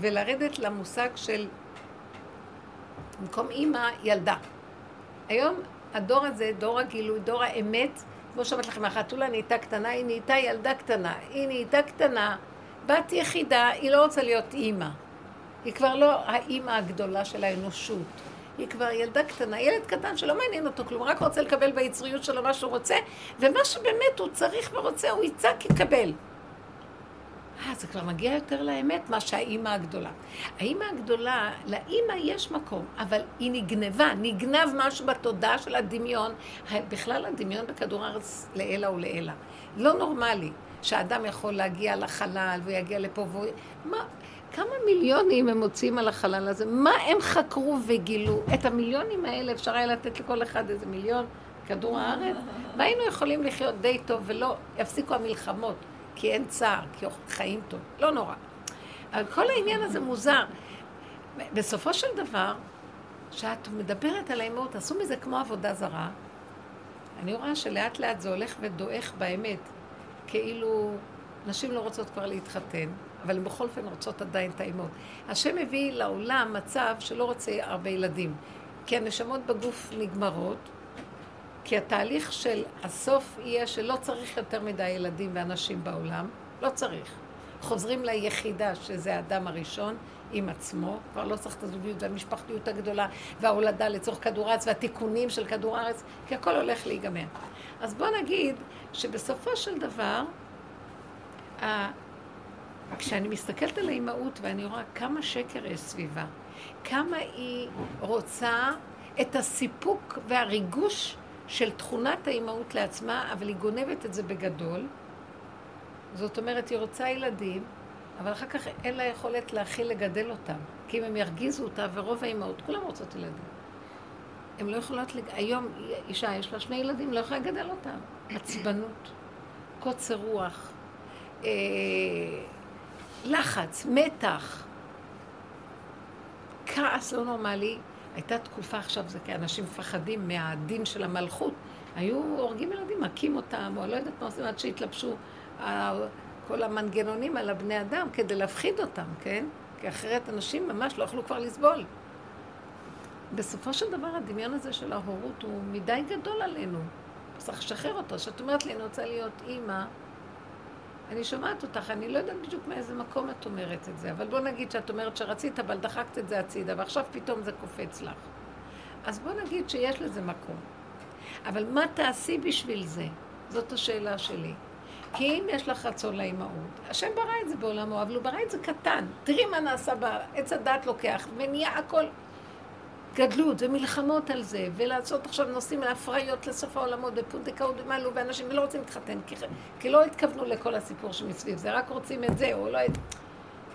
ולרדת למושג של במקום אימא, ילדה. היום הדור הזה, דור הגילוי, דור האמת, כמו שאומרת לכם, החתולה נהייתה קטנה, היא נהייתה ילדה קטנה, היא נהייתה קטנה, בת יחידה, היא לא רוצה להיות אימא. היא כבר לא האימא הגדולה של האנושות. היא כבר ילדה קטנה, ילד קטן שלא מעניין אותו כלום, רק רוצה לקבל ביצריות שלו מה שהוא רוצה, ומה שבאמת הוא צריך ורוצה, הוא יצעק, יקבל. אה, זה כבר מגיע יותר לאמת, מה שהאימא הגדולה. האימא הגדולה, לאימא יש מקום, אבל היא נגנבה, נגנב משהו בתודעה של הדמיון, בכלל הדמיון בכדור הארץ לעילא ולעילא. לא נורמלי שאדם יכול להגיע לחלל ויגיע לפה והוא... מה, כמה מיליונים הם מוצאים על החלל הזה? מה הם חקרו וגילו? את המיליונים האלה אפשר היה לתת לכל אחד איזה מיליון כדור הארץ? והיינו יכולים לחיות די טוב ולא יפסיקו המלחמות. כי אין צער, כי חיים טוב. לא נורא. אבל כל העניין הזה מוזר. בסופו של דבר, כשאת מדברת על האמות, עשו מזה כמו עבודה זרה. אני רואה שלאט לאט זה הולך ודועך באמת, כאילו נשים לא רוצות כבר להתחתן, אבל הן בכל אופן רוצות עדיין את האמות. השם מביא לעולם מצב שלא רוצה הרבה ילדים, כי הנשמות בגוף נגמרות, כי התהליך של הסוף יהיה שלא צריך יותר מדי ילדים ואנשים בעולם, לא צריך. חוזרים ליחידה, שזה האדם הראשון, עם עצמו, כבר לא צריך את הזוגיות והמשפחתיות הגדולה וההולדה לצורך כדור הארץ והתיקונים של כדור הארץ, כי הכל הולך להיגמר. אז בוא נגיד שבסופו של דבר, כשאני מסתכלת על האימהות ואני רואה כמה שקר יש סביבה, כמה היא רוצה את הסיפוק והריגוש של תכונת האימהות לעצמה, אבל היא גונבת את זה בגדול. זאת אומרת, היא רוצה ילדים, אבל אחר כך אין לה יכולת להכיל לגדל אותם. כי אם הם ירגיזו אותה, ורוב האימהות, כולם רוצות ילדים. הן לא יכולות, לג... היום אישה יש לה שני ילדים, לא יכולה לגדל אותם. עצבנות, קוצר רוח, אה, לחץ, מתח, כעס לא נורמלי, הייתה תקופה עכשיו, זה כי אנשים מפחדים מהדין של המלכות. היו הורגים ילדים, מכים אותם, או לא יודעת מה עושים, עד שהתלבשו כל המנגנונים על הבני אדם כדי להפחיד אותם, כן? כי אחרת אנשים ממש לא יכלו כבר לסבול. בסופו של דבר הדמיון הזה של ההורות הוא מדי גדול עלינו. צריך לשחרר אותו. כשאת אומרת לי, אני רוצה להיות אימא, אני שומעת אותך, אני לא יודעת בדיוק מאיזה מקום את אומרת את זה, אבל בוא נגיד שאת אומרת שרצית, אבל דחקת את זה הצידה, ועכשיו פתאום זה קופץ לך. אז בוא נגיד שיש לזה מקום. אבל מה תעשי בשביל זה? זאת השאלה שלי. כי אם יש לך רצון לאימהות, השם ברא את זה בעולמו, אבל הוא ברא את זה קטן. תראי מה נעשה בעץ הדת לוקח, ונהיה הכל גדלות ומלחמות על זה, ולעשות עכשיו נושאים להפריות לסוף העולמות ופונדקאות ומעלו, ואנשים לא רוצים להתחתן, כי, כי לא התכוונו לכל הסיפור שמסביב זה, רק רוצים את זה, או לא... את...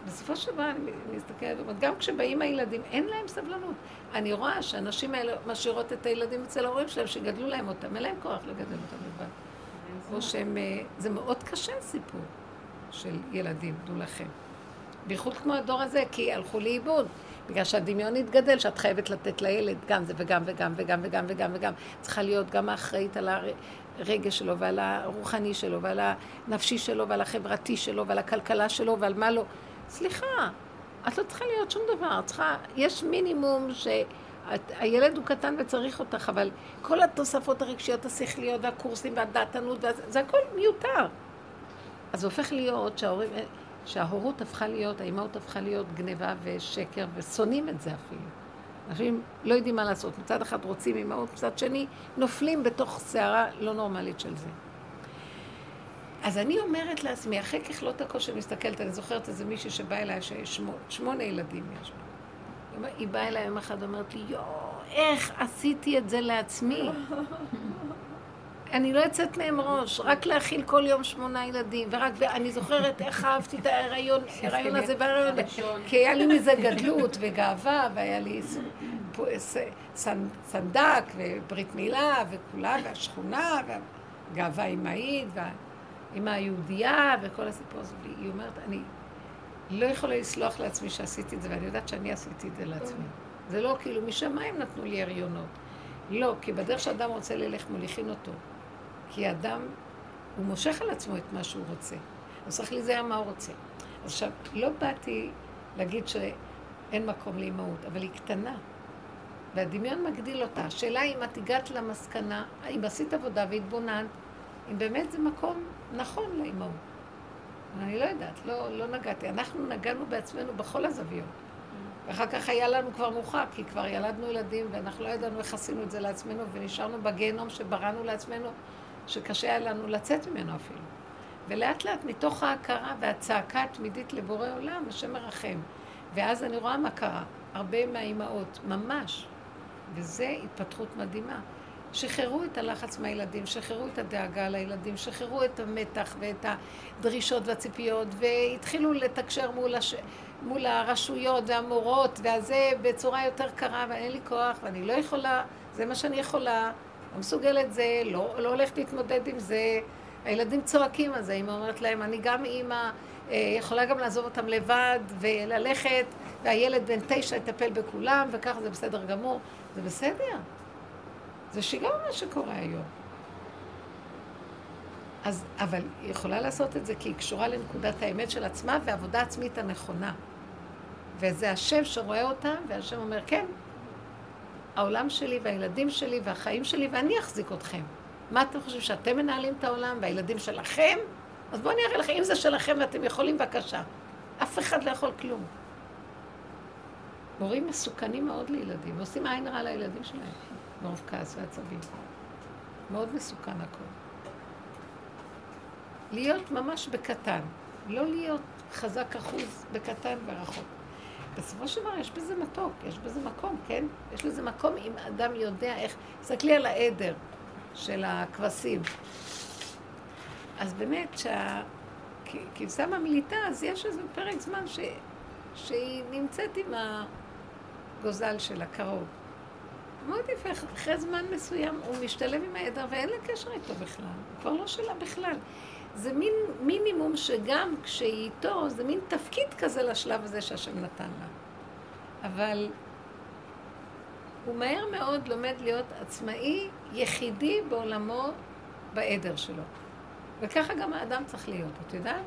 בסופו של דבר אני מסתכלת גם כשבאים הילדים, אין להם סבלנות. אני רואה שהנשים האלה משאירות את הילדים אצל ההורים שלהם, שגדלו להם אותם, אין להם כוח לגדל אותם לבד. או שהם... אה, זה מאוד קשה סיפור של ילדים, דעו לכם. בייחוד כמו הדור הזה, כי הלכו לאיבוד. בגלל שהדמיון התגדל, שאת חייבת לתת לילד גם זה וגם וגם וגם וגם וגם וגם. צריכה להיות גם האחראית על הרגש שלו ועל הרוחני שלו ועל הנפשי שלו ועל החברתי שלו ועל הכלכלה שלו ועל מה לא. סליחה, את לא צריכה להיות שום דבר, את צריכה, יש מינימום שהילד הוא קטן וצריך אותך, אבל כל התוספות הרגשיות, השכליות והקורסים והדעתנות, זה הכל מיותר. אז זה הופך להיות שההורים, שההורות הפכה להיות, האימהות הפכה להיות גניבה ושקר, ושונאים את זה אפילו. אנשים לא יודעים מה לעשות. מצד אחד רוצים אימהות, מצד שני נופלים בתוך סערה לא נורמלית של זה. אז אני אומרת לעצמי, אחרי ככלות שאני מסתכלת, אני זוכרת איזה מישהי שבאה אליי, ששמונה ילדים יש לה. היא באה אליי יום אחד ואומרת לי, יואו, איך עשיתי את זה לעצמי? אני לא יוצאת מהם ראש, רק להאכיל כל יום שמונה ילדים, ורק, ואני זוכרת איך אהבתי את ההיריון, *laughs* ההיריון הזה וההיריון הזה, כי היה לי מזה גדלות וגאווה, והיה לי סנדק וברית מילה וכולה, והשכונה, והגאווה אמהית, והאמא היהודייה, וכל הסיפור הזה. היא אומרת, אני לא יכולה לסלוח לעצמי שעשיתי את זה, ואני יודעת שאני עשיתי את זה לעצמי. זה לא כאילו משמיים נתנו לי הריונות. לא, כי בדרך שאדם רוצה ללך מוליכים אותו. כי אדם, הוא מושך על עצמו את מה שהוא רוצה. אז צריך להיזהר מה הוא רוצה. עכשיו, לא באתי להגיד שאין מקום לאימהות, אבל היא קטנה. והדמיון מגדיל אותה. השאלה אם את הגעת למסקנה, אם עשית עבודה והתבוננת, אם באמת זה מקום נכון לאימהות. אני לא יודעת, לא, לא נגעתי. אנחנו נגענו בעצמנו בכל הזוויות. ואחר כך היה לנו כבר מאוחר, כי כבר ילדנו ילדים, ואנחנו לא ידענו איך עשינו את זה לעצמנו, ונשארנו בגיהנום שבראנו לעצמנו, שקשה היה לנו לצאת ממנו אפילו. ולאט לאט מתוך ההכרה והצעקה התמידית לבורא עולם, השם מרחם. ואז אני רואה מה קרה. הרבה מהאימהות, ממש. וזו התפתחות מדהימה. שחררו את הלחץ מהילדים, שחררו את הדאגה לילדים, שחררו את המתח ואת הדרישות והציפיות, והתחילו לתקשר מול, הש... מול הרשויות והמורות, והזה בצורה יותר קרה, ואין לי כוח, ואני לא יכולה, זה מה שאני יכולה, לא מסוגלת זה, לא, לא הולכת להתמודד עם זה. הילדים צועקים על זה, אמא אומרת להם, אני גם אימא, אה, יכולה גם לעזוב אותם לבד וללכת, והילד בן תשע יטפל בכולם, וככה זה בסדר גמור. זה בסדר. זה שיגעון מה שקורה היום. אז, אבל היא יכולה לעשות את זה כי היא קשורה לנקודת האמת של עצמה והעבודה עצמית הנכונה. וזה השם שרואה אותה, והשם אומר, כן, העולם שלי והילדים שלי והחיים שלי, ואני אחזיק אתכם. מה אתם חושבים, שאתם מנהלים את העולם והילדים שלכם? אז בואו אני אראה לכם, אם זה שלכם ואתם יכולים, בבקשה. אף אחד לא יכול כלום. מורים מסוכנים מאוד לילדים, עושים עין רע לילדים שלהם, מרוב כעס ועצבים. מאוד מסוכן הכל. להיות ממש בקטן, לא להיות חזק אחוז בקטן ורחוק. בסופו של דבר יש בזה מתוק, יש בזה מקום, כן? יש לזה מקום אם אדם יודע איך... תסתכלי על העדר של הכבשים. אז באמת, כשהכבשה ממליטה, אז יש איזה פרק זמן ש... שהיא נמצאת עם הגוזל שלה קרוב. מאוד יפה, אחרי זמן מסוים הוא משתלב עם העדר ואין לה קשר איתו בכלל, הוא כבר לא שלה בכלל. זה מין מינימום שגם כשהיא איתו, זה מין תפקיד כזה לשלב הזה שהשם נתן לה. אבל הוא מהר מאוד לומד להיות עצמאי, יחידי בעולמו, בעדר שלו. וככה גם האדם צריך להיות, את יודעת?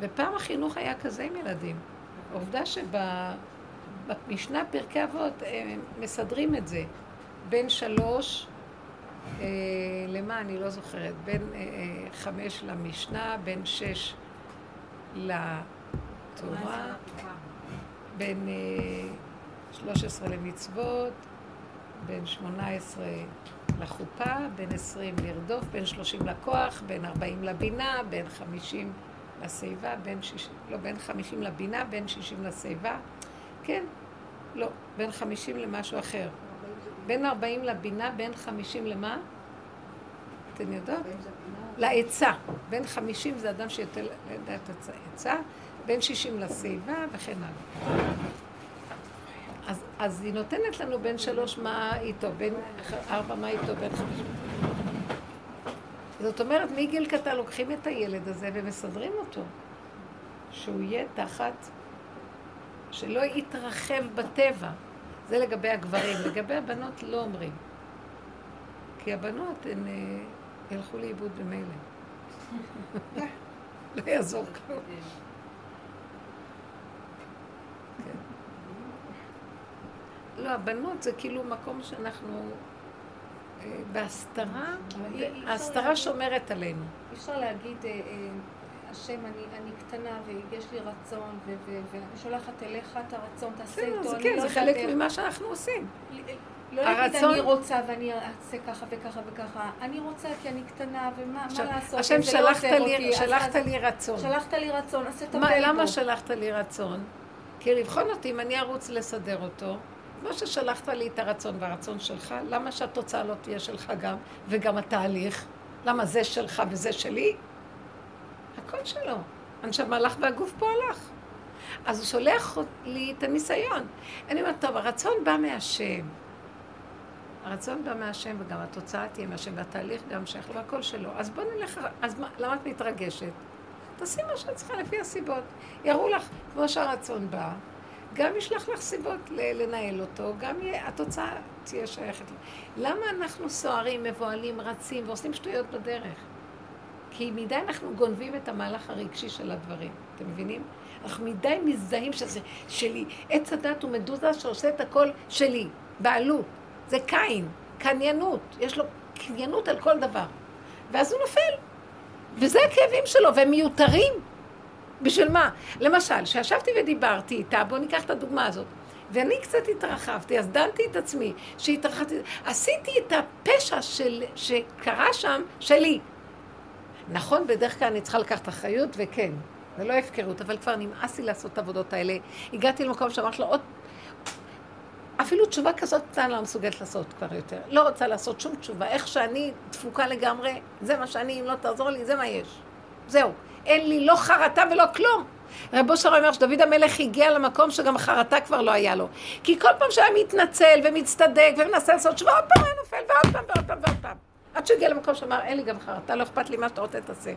ופעם החינוך היה כזה עם ילדים. עובדה שבמשנה פרקי אבות מסדרים את זה. בין שלוש למה, אני לא זוכרת, בין אה, אה, חמש למשנה, בין שש לתורה, בין שלוש עשרה למצוות, בין שמונה עשרה לחופה, בין עשרים לרדוף, בין שלושים לכוח, בין ארבעים לבינה, בין חמישים לשיבה, בין שישים, לא, בין חמישים לבינה, בין שישים לשיבה, כן, לא, בין חמישים למשהו אחר. בין 40 לבינה, בין 50 למה? אתן יודעות? לעצה. בין 50 זה אדם שיותר לדעת עצה, בין 60 לשיבה וכן הלאה. אז, אז היא נותנת לנו בין שלוש מה איתו, בין ארבע מה איתו, בין חמש. זאת אומרת, מגיל קטן לוקחים את הילד הזה ומסדרים אותו, שהוא יהיה תחת, שלא יתרחב בטבע. זה לגבי הגברים. לגבי הבנות לא אומרים. כי הבנות הן אה, ילכו לאיבוד במילא. *laughs* לא יעזור כלום. כן. כן. לא, הבנות זה כאילו מקום שאנחנו אה, בהסתרה, ההסתרה שומרת עלינו. אי אפשר להגיד אה, השם, אני, אני קטנה ויש לי רצון, ואני שולחת אליך את הרצון, תעשה איתו, זה אני כן, לא זה יודעת חלק איך. ממה שאנחנו עושים. לא להגיד הרצון- אני רוצה ואני אעשה ככה וככה וככה, אני רוצה כי אני קטנה, ומה מה לעשות, השם זה לא שלחת לי, שלחת אז- לי רצון. שלחת לי רצון, אז תטפל מה, בו. למה שלחת לי רצון? כי לבחון אותי אם אני ארוץ לסדר אותו. כמו ששלחת לי את הרצון והרצון שלך, למה שהתוצאה לא תהיה שלך גם, וגם התהליך? למה זה שלך וזה שלי? הכל שלו. הנשמה הלך והגוף פה הלך. אז הוא שולח לי את הניסיון. אני אומרת, טוב, הרצון בא מהשם. הרצון בא מהשם וגם התוצאה תהיה מהשם והתהליך גם שייך לו והכל שלו. אז בוא נלך, אז מה, למה את מתרגשת? תעשי מה שאת צריכה לפי הסיבות. יראו לך, כמו שהרצון בא, גם ישלח לך סיבות לנהל אותו, גם יהיה, התוצאה תהיה שייכת לו. למה אנחנו סוערים, מבוהלים, רצים ועושים שטויות בדרך? כי מדי אנחנו גונבים את המהלך הרגשי של הדברים, אתם מבינים? אנחנו מדי מזדהים שזה שלי. עץ הדת הוא מדוזה שעושה את הכל שלי, בעלות. זה קין, קניינות, יש לו קניינות על כל דבר. ואז הוא נופל. וזה הכאבים שלו, והם מיותרים. בשביל מה? למשל, כשישבתי ודיברתי איתה, בואו ניקח את הדוגמה הזאת. ואני קצת התרחבתי, אז דנתי את עצמי, שהתרחבתי, עשיתי את הפשע של, שקרה שם, שלי. נכון, בדרך כלל אני צריכה לקחת אחריות, וכן, זה לא הפקרות, אבל כבר נמאס לי לעשות את העבודות האלה. הגעתי למקום שאמרתי לו עוד... אפילו תשובה כזאת קטנה לא מסוגלת לעשות כבר יותר. לא רוצה לעשות שום תשובה. איך שאני דפוקה לגמרי, זה מה שאני, אם לא תעזור לי, זה מה יש. זהו. אין לי לא חרטה ולא כלום. רב אושר אומר שדוד המלך הגיע למקום שגם חרטה כבר לא היה לו. כי כל פעם שהיה מתנצל ומצטדק ומנסה לעשות תשובה, עוד פעם היה נופל, ועוד פעם ועוד פעם ועוד פעם. עד שהגיע למקום שאמר, אין לי גם חרטה, לא אכפת לי מה שאתה רוצה, תעשה.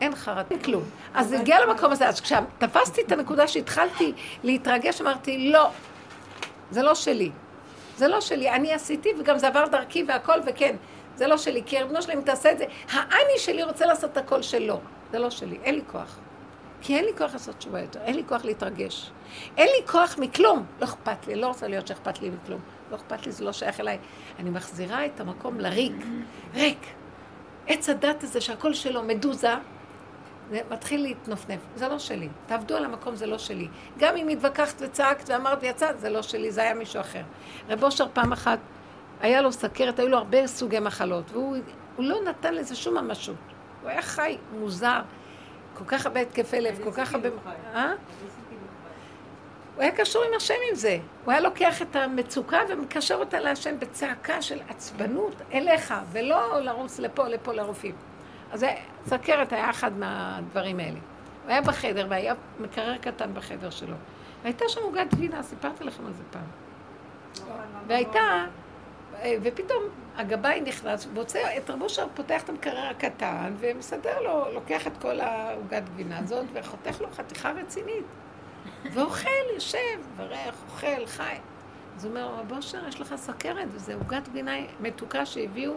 אין חרטה, אין כלום. אז הגיע למקום הזה, אז כשתפסתי את הנקודה שהתחלתי להתרגש, אמרתי, לא, זה לא שלי. זה לא שלי, אני עשיתי וגם זה עבר דרכי והכל, וכן, זה לא שלי, כי ריבונו שלהם, אם תעשה את זה, האני שלי רוצה לעשות את הכל שלו. זה לא שלי, אין לי כוח. כי אין לי כוח לעשות תשובה יותר, אין לי כוח להתרגש. אין לי כוח מכלום, לא אכפת לי, לא רוצה להיות שאכפת לי מכלום. לא אכפת לי, זה לא שייך אליי. אני מחזירה את המקום לריק, ריק. עץ הדת הזה שהכל שלו, מדוזה, זה מתחיל להתנפנף, זה לא שלי. תעבדו על המקום, זה לא שלי. גם אם התווכחת וצעקת ואמרת ויצאת, זה לא שלי, זה היה מישהו אחר. רב אושר פעם אחת, היה לו סכרת, היו לו הרבה סוגי מחלות, והוא הוא לא נתן לזה שום ממשות. הוא היה חי מוזר, כל כך הרבה התקפי לב, כל כך הרבה... אה? הוא היה קשור עם השם עם זה. הוא היה לוקח את המצוקה ומקשר אותה להשם בצעקה של עצבנות אליך, ולא לרוץ לפה, לפה לרופאים. אז סכרת היה אחד מהדברים האלה. הוא היה בחדר, והיה מקרר קטן בחדר שלו. והייתה שם עוגת גבינה, סיפרתי לכם על זה פעם. והייתה, ופתאום הגבאי נכנס, מוצא את רב אושר, פותח את המקרר הקטן, ומסדר לו, לוקח את כל העוגת גבינה הזאת, וחותך לו חתיכה רצינית. ואוכל, יושב, מברך, אוכל, חי. אז הוא אומר, רב אושר, יש לך סכרת, וזה עוגת גבינה מתוקה שהביאו,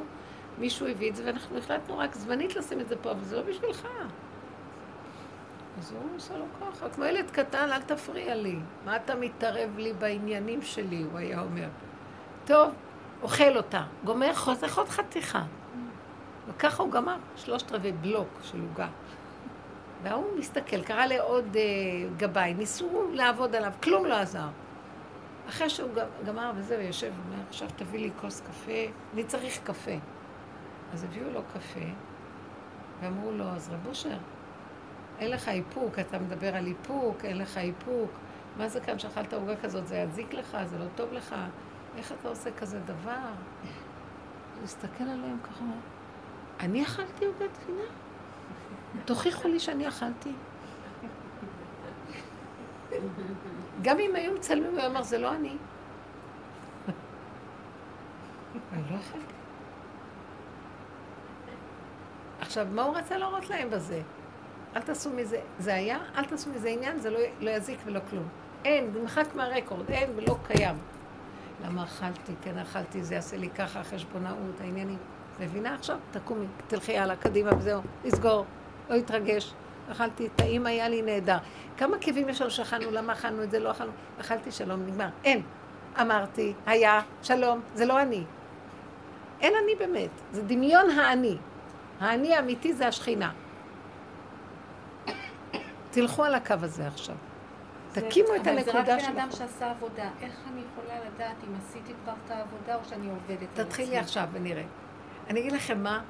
מישהו הביא את זה, ואנחנו החלטנו רק זמנית לשים את זה פה, אבל זה לא בשבילך. אז הוא עושה לו ככה, כמו ילד קטן, אל תפריע לי. מה אתה מתערב לי בעניינים שלי, הוא היה אומר. טוב, אוכל אותה. גומר, חותך עוד חתיכה. וככה הוא גמר שלושת רבעי בלוק של עוגה. וההוא מסתכל, קרא לעוד אה, גבאי, ניסו לעבוד עליו, כלום לא עזר. אחרי שהוא גמר וזהו, יושב, הוא אומר, עכשיו תביא לי כוס קפה, אני צריך קפה. אז הביאו לו קפה, ואמרו לו, אז רב אושר, אין לך איפוק, אתה מדבר על איפוק, אין לך איפוק. מה זה כאן שאכלת עוגה כזאת, זה יזיק לך, זה לא טוב לך, איך אתה עושה כזה דבר? הוא הסתכל עליהם ככה, אני אכלתי עוגת גבינה? תוכיחו לי שאני אכלתי. גם אם היו מצלמים, הוא אמר, זה לא אני. אני לא אכלתי. עכשיו, מה הוא רצה להראות להם בזה? אל תעשו מזה, זה היה, אל תעשו מזה עניין, זה לא, לא יזיק ולא כלום. אין, נמחק מהרקורד, אין ולא קיים. למה אכלתי, כן אכלתי, זה יעשה לי ככה, חשבונאות, העניינים. מבינה עכשיו? תקומי, תלכי הלאה, קדימה וזהו, לסגור, לא להתרגש. אכלתי, טעים היה לי נהדר. כמה כאבים יש לנו שאכלנו, למה אכלנו את זה, לא אכלנו, אכלתי שלום, נגמר. אין. אמרתי, היה, שלום, זה לא אני. אין אני באמת, זה דמיון האני. האני האמיתי זה השכינה. תלכו על הקו הזה עכשיו. תקימו את הנקודה אבל זה רק שלכם. בן אדם שעשה עבודה. איך אני יכולה לדעת אם עשיתי כבר את העבודה או שאני עובדת על תתחילי עצמי? עכשיו ונראה. אני אגיד לכם מה,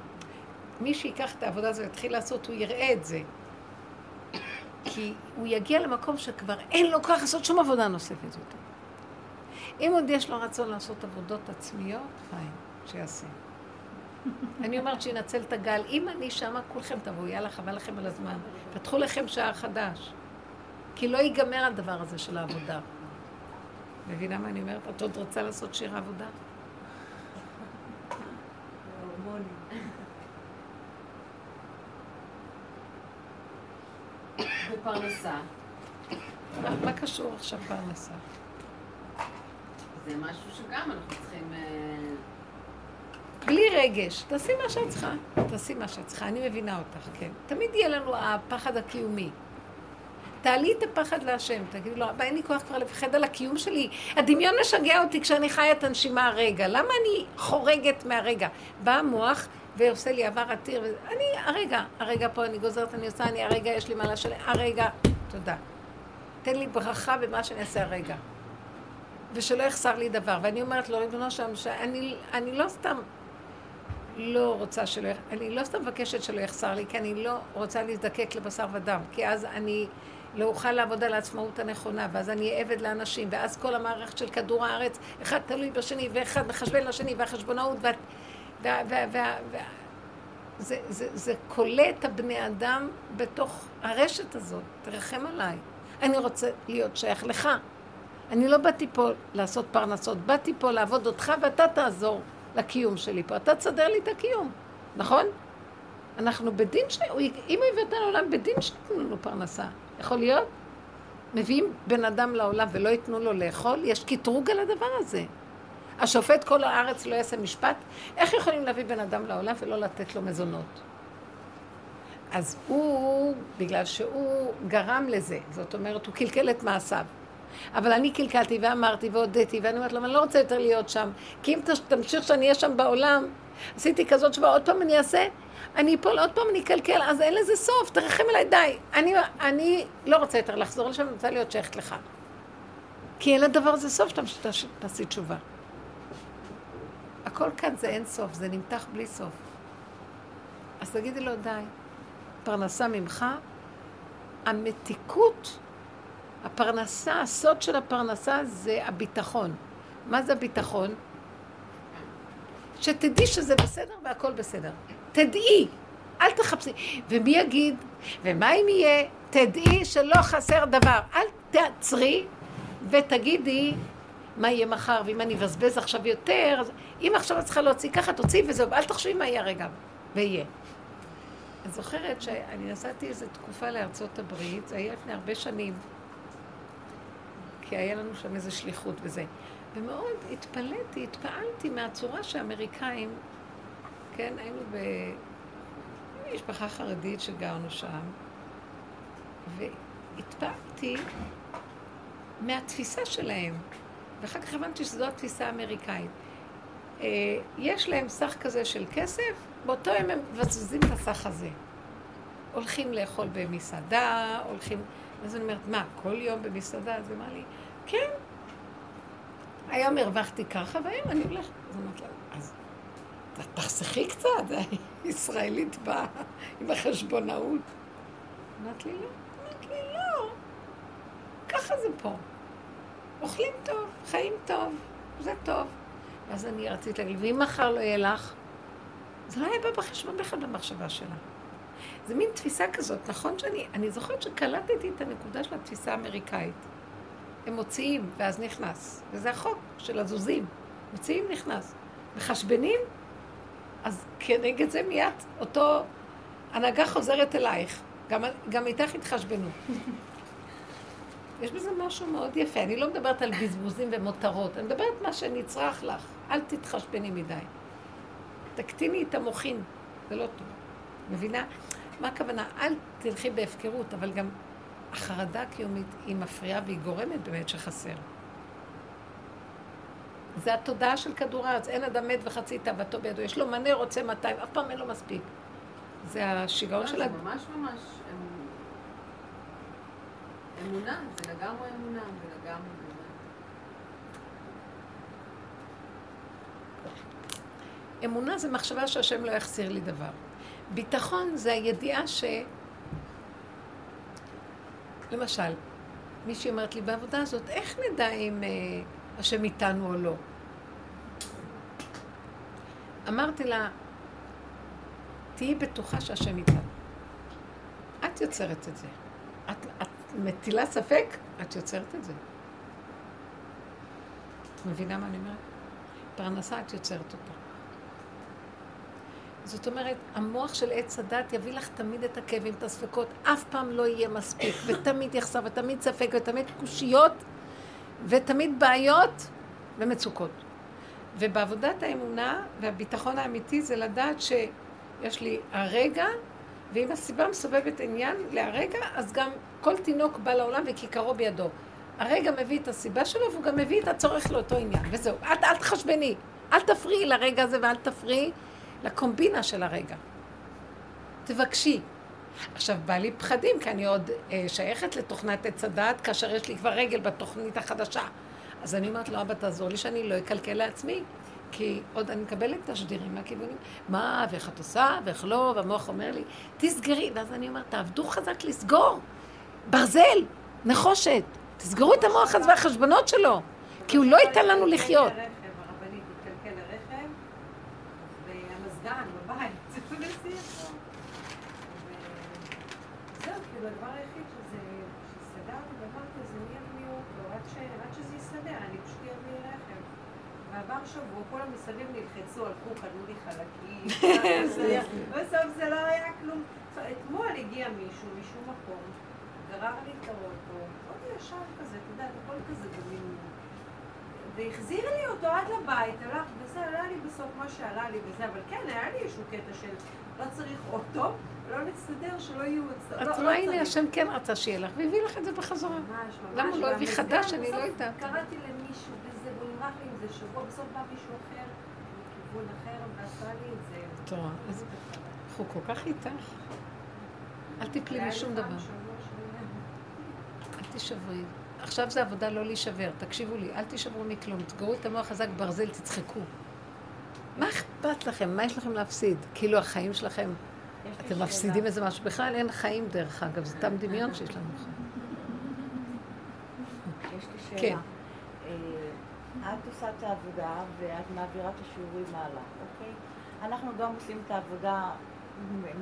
מי שייקח את העבודה הזו ויתחיל לעשות, הוא יראה את זה. כי הוא יגיע למקום שכבר אין לו כוח לעשות שום עבודה נוספת יותר. אם עוד יש לו רצון לעשות עבודות עצמיות, פיין, שיעשה. אני אומרת שינצל את הגל. אם אני שמה, כולכם תבואו, יאללה, חבל לכם על הזמן. פתחו לכם שער חדש. כי לא ייגמר הדבר הזה של העבודה. מבינה מה אני אומרת? את עוד רוצה לעשות שיר עבודה? ופרנסה, מה, קשור עכשיו פרנסה? זה משהו שגם אנחנו צריכים... אה, בלי רגש, תעשי מה שאת צריכה. תעשי מה שאת צריכה, אני מבינה אותך, כן. תמיד יהיה לנו הפחד הקיומי. תעלי את הפחד להשם, תגידי לו, אבא, אין לי כוח כבר לפחד על הקיום שלי. הדמיון משגע אותי כשאני חיה את הנשימה הרגע. למה אני חורגת מהרגע? בא המוח ועושה לי עבר עתיר, ואני, הרגע, הרגע פה, אני גוזרת, אני עושה, אני הרגע, יש לי מה לשלם, הרגע, תודה. תן לי ברכה במה שאני אעשה הרגע. ושלא יחסר לי דבר. ואני אומרת לו, ריבונו שם, שאני אני לא סתם לא רוצה שלא, אני לא סתם מבקשת שלא יחסר לי, כי אני לא רוצה להזדקק לבשר ודם, כי אז אני לא אוכל לעבוד על העצמאות הנכונה, ואז אני אהיה עבד לאנשים, ואז כל המערכת של כדור הארץ, אחד תלוי בשני, ואחד מחשבן לשני, והחשבונאות, וה... וה, וה, וה, וה זה, זה, זה כולא את הבני אדם בתוך הרשת הזאת, תרחם עליי. אני רוצה להיות שייך לך. אני לא באתי פה לעשות פרנסות, באתי פה לעבוד אותך ואתה תעזור לקיום שלי פה. אתה תסדר לי את הקיום, נכון? אנחנו בדין ש... אם הוא הביא לעולם, בדין שייתנו לנו פרנסה. יכול להיות? מביאים בן אדם לעולם ולא ייתנו לו לאכול? יש קטרוג על הדבר הזה. השופט כל הארץ לא יעשה משפט? איך יכולים להביא בן אדם לעולם ולא לתת לו מזונות? אז הוא, בגלל שהוא גרם לזה, זאת אומרת, הוא קלקל את מעשיו. אבל אני קלקלתי ואמרתי והודיתי, ואני אומרת לו, אני לא רוצה יותר להיות שם, כי אם תמשיך שאני אהיה שם בעולם, עשיתי כזאת שבוע, עוד פעם אני אעשה, אני אפול, עוד פעם אני אקלקל, אז אין לזה סוף, תרחם עליי, די. אני, אני לא רוצה יותר לחזור לשם, אני רוצה להיות שייכת לך. כי אין לדבר הזה סוף שאתה תעשי תשובה. הכל כאן זה אין סוף, זה נמתח בלי סוף. אז תגידי לו, די, פרנסה ממך, המתיקות, הפרנסה, הסוד של הפרנסה זה הביטחון. מה זה הביטחון? שתדעי שזה בסדר והכל בסדר. תדעי, אל תחפשי. ומי יגיד? ומה אם יהיה? תדעי שלא חסר דבר. אל תעצרי ותגידי מה יהיה מחר, ואם אני אבזבז עכשיו יותר, אז אם עכשיו את צריכה להוציא ככה, תוציאי וזהו, ואל תחשבי מה יהיה רגע, ויהיה. אני זוכרת שאני נסעתי איזו תקופה לארצות הברית, זה היה לפני הרבה שנים, כי היה לנו שם איזו שליחות וזה. ומאוד התפלאתי, התפעלתי מהצורה שהאמריקאים, כן, היינו במשפחה חרדית שגרנו שם, והתפעלתי מהתפיסה שלהם. ואחר כך הבנתי שזו התפיסה האמריקאית. אה, יש להם סך כזה של כסף, באותו יום הם מבזבזים את הסך הזה. הולכים לאכול במסעדה, הולכים... אז אני אומרת, מה, כל יום במסעדה? אז היא אמרה לי, כן. היום הרווחתי ככה, והיום אני הולכת. אז אמרתי לה, תחסכי קצת, *laughs* ישראלית באה עם החשבונאות. אמרת לי, לא. אמרת לי, לא. ככה זה פה. אוכלים טוב, חיים טוב, זה טוב. ואז אני רציתי להגיד, ואם מחר לא יהיה לך? זה לא היה בא בחשבון בכלל במחשבה שלה. זה מין תפיסה כזאת, נכון שאני, אני זוכרת שקלטתי את הנקודה של התפיסה האמריקאית. הם מוציאים, ואז נכנס. וזה החוק של הזוזים. מוציאים, נכנס. מחשבנים, אז כנגד זה מיד אותו הנהגה חוזרת אלייך. גם, גם איתך התחשבנו. יש בזה משהו מאוד יפה. אני לא מדברת על בזבוזים ומותרות, אני מדברת מה שנצרך לך. אל תתחשבני מדי. תקטיני את המוחין, זה לא טוב. מבינה? מה הכוונה? אל תלכי בהפקרות, אבל גם החרדה הקיומית היא מפריעה והיא גורמת באמת שחסר. זה התודעה של כדור הארץ, אין אדם מת וחצי תאוותו בידו, יש לו מנה רוצה 200, אף פעם אין לו מספיק. זה השיגעון של... זה הד- ממש ממש אמ- אמונה, זה לגמרי אמונה, זה לגמרי אמונה. אמונה זה מחשבה שהשם לא יחסיר לי דבר. ביטחון זה הידיעה ש... למשל, מישהי אומרת לי בעבודה הזאת, איך נדע אם אה, השם איתנו או לא? אמרתי לה, תהיי בטוחה שהשם איתנו. את יוצרת את זה. את, את מטילה ספק, את יוצרת את זה. מבינה מה אני אומרת? פרנסה את יוצרת אותה. זאת אומרת, המוח של עץ הדת יביא לך תמיד את הכאבים, את הספקות, אף פעם לא יהיה מספיק, ותמיד יחסר, ותמיד ספק, ותמיד קושיות, ותמיד בעיות ומצוקות. ובעבודת האמונה והביטחון האמיתי זה לדעת שיש לי הרגע, ואם הסיבה מסובבת עניין להרגע, אז גם כל תינוק בא לעולם וכיכרו בידו. הרגע מביא את הסיבה שלו, והוא גם מביא את הצורך לאותו עניין, וזהו. אל, אל תחשבני, אל תפריעי לרגע הזה ואל תפריעי לקומבינה של הרגע. תבקשי. עכשיו, בא לי פחדים, כי אני עוד אה, שייכת לתוכנת עץ הדעת, כאשר יש לי כבר רגל בתוכנית החדשה. אז אני אומרת לו, אבא, תעזור לי שאני לא אקלקל לעצמי, כי עוד אני מקבלת תשדירים מהכיוונים. מה, ואיך את עושה, ואיך לא, והמוח אומר לי, תסגרי. ואז אני אומרת, תעבדו חזק לסגור. ברזל, נחושת. תסגרו את המוח הזה והחשבונות שלו, כי הוא לא ייתן לנו לחיות. לרכב, הרבנית התקלקל לרכב, והמזגן בבית, זה מסיח. וזהו, כאילו הדבר היחיד שזה, שסגרתי ואמרתי, זה מי יביא אותו, עד ש- עד שזה יסתדר, אני פשוט אביא רכב. ועבר שבוע, כל המסביב נלחצו, הלכו, קנו לי חלקים. *laughs* בסוף זה לא היה כלום. אתמול הגיע מישהו משום מקום, גרר לי את האוטו, אוטו ישר כזה, אתה יודע, הכל כזה במין... והחזיר לי אותו עד לבית, הלך וזה, עלה לי בסוף מה שעלה לי וזה, אבל כן, היה לי איזשהו קטע של לא צריך אוטו, לא נסתדר, שלא יהיו... לא- את לא רואה, הנה, צריך. השם כן רצה שיהיה לך, והביא לך את זה בחזרה. ממש, ממש. למה הוא לא הביא חדש? אני לא יודעת. קראתי למישהו נמרח לי עם זה שבוע, בסוף בא מישהו אחר, מכיוון אחר, ועשה לי את זה. אז הוא כל כך איתך. אל תיפלי היה לי משום דבר. אל תישברי. עכשיו זה עבודה לא להישבר, תקשיבו לי, אל תישברו מכלום, תסגרו את המוח חזק ברזל, תצחקו. מה אכפת לכם? מה יש לכם להפסיד? כאילו החיים שלכם, אתם. מפסידים איזה משהו. בכלל אין חיים דרך אגב, זה סתם דמיון שיש לנו חיים. יש לי שאלה. כן. את עושה את העבודה ואת מעבירה את השיעורים הלאה, אוקיי? אנחנו גם עושים את העבודה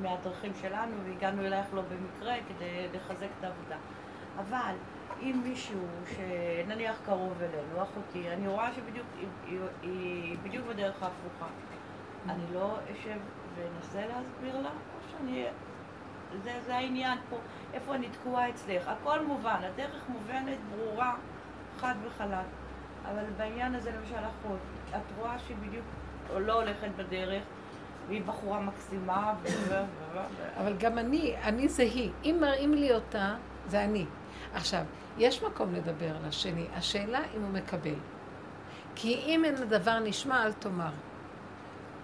מהדרכים שלנו והגענו אלייך לא במקרה כדי לחזק את העבודה. אבל אם מישהו שנניח קרוב אלינו, אחותי, אני רואה שבדיוק היא, היא, היא בדיוק בדרך ההפוכה. אני לא אשב ואנסה להסביר לה, או שאני... זה, זה העניין פה, איפה אני תקועה אצלך. הכל מובן, הדרך מובנת, ברורה, חד וחלק. אבל בעניין הזה, למשל אחות, את רואה שהיא בדיוק לא הולכת בדרך, והיא בחורה מקסימה, ו... אבל גם אני, אני זה היא. אם מראים לי אותה, זה אני. עכשיו, יש מקום לדבר על השני. השאלה אם הוא מקבל. כי אם אין הדבר נשמע, אל תאמר.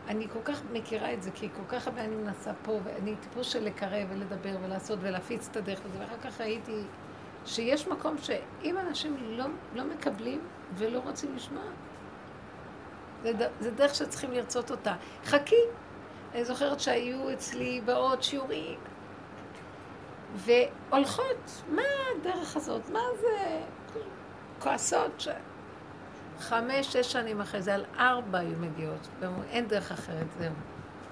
אני כל כך מכירה את זה, כי כל כך הרבה אני מנסה פה, ואני טיפוס של לקרב ולדבר ולעשות ולהפיץ את הדרך לזה, ואחר כך ראיתי שיש מקום שאם אנשים לא, לא מקבלים ולא רוצים לשמוע, זה, דרך שצריכים לרצות אותה. חכי. אני זוכרת שהיו אצלי בעוד שיעורים, והולכות, מה הדרך הזאת? מה זה? כועסות ש... חמש, שש שנים אחרי זה, על ארבע היו מגיעות. אין דרך אחרת, זהו.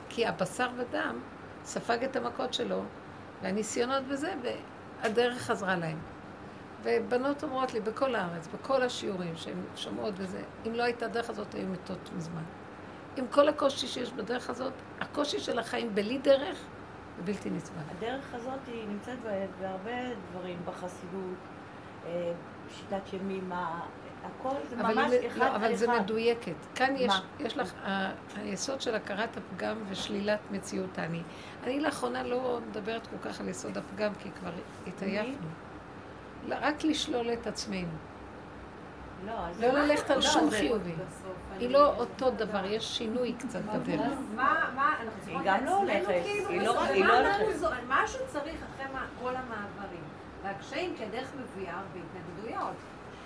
כי הבשר ודם ספג את המכות שלו, והניסיונות וזה, והדרך חזרה להם. ובנות אומרות לי, בכל הארץ, בכל השיעורים שהן שומעות וזה, אם לא הייתה הדרך הזאת, היו מתות מזמן. עם כל הקושי שיש בדרך הזאת, הקושי של החיים בלי דרך זה בלתי נסבל. הדרך הזאת היא נמצאת בהרבה דברים, בחסידות, אה, שיטת ימימה, הכל זה אבל, ממש היא, אחד לא, על אבל זה אחד. מדויקת. כאן יש? יש לך, ה- היסוד של הכרת הפגם ושלילת מציאות האני. אני לאחרונה לא מדברת כל כך על יסוד הפגם, כי כבר התעייפנו. לא, רק לשלול את עצמנו. לא. לא ללכת על לא, שום זה- חיובי. היא אני- לא אותו דבר, יש שינוי קצת בדרך. מה, מה, אנחנו צריכות לא לעצמנו כאילו, לא- לא. זו- משהו צריך אחרי כל המעברים. והקשיים כדרך מביאה הרבה התנגדויות.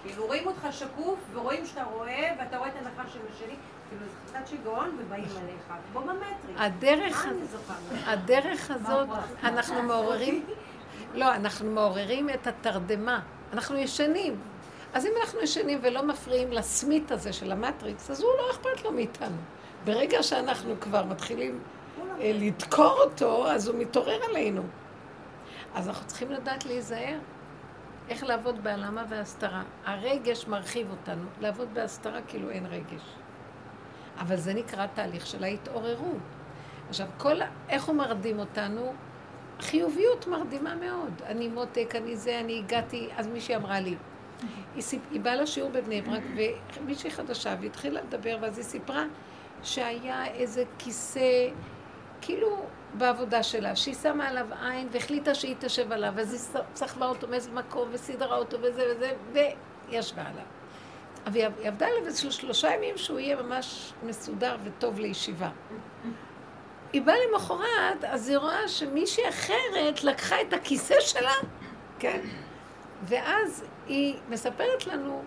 כאילו רואים אותך שקוף, ורואים שאתה רואה, ואתה רואה את הנחש של השני, כאילו זה קצת שיגעון, ובאים עליך, כמו במטרי. הדרך, מה אני זוכרת? הדרך הזאת, אנחנו מעוררים, *laughs* לא, אנחנו מעוררים את התרדמה. אנחנו ישנים. אז אם אנחנו ישנים ולא מפריעים לסמית הזה של המטריקס, אז הוא לא אכפת לו מאיתנו. ברגע שאנחנו כבר מתחילים אה, לדקור אותו, אז הוא מתעורר עלינו. אז אנחנו צריכים לדעת להיזהר. איך לעבוד בהעלמה והסתרה. הרגש מרחיב אותנו. לעבוד בהסתרה כאילו אין רגש. אבל זה נקרא תהליך של ההתעוררות. עכשיו, כל, איך הוא מרדים אותנו? חיוביות מרדימה מאוד. אני מותק, אני זה, אני הגעתי, אז מישהי אמרה לי, היא, סיפ... היא באה לשיעור בבני ברק, ומישהי חדשה, והיא התחילה לדבר, ואז היא סיפרה שהיה איזה כיסא, כאילו בעבודה שלה, שהיא שמה עליו עין והחליטה שהיא תשב עליו, אז היא סחבה אותו מאיזה מקום וסידרה אותו וזה וזה, וישבה עליו. אבל היא עבדה עליו איזה של- שלושה ימים שהוא יהיה ממש מסודר וטוב לישיבה. היא באה למחרת, אז היא רואה שמישהי אחרת לקחה את הכיסא שלה, כן, ואז היא מספרת לנו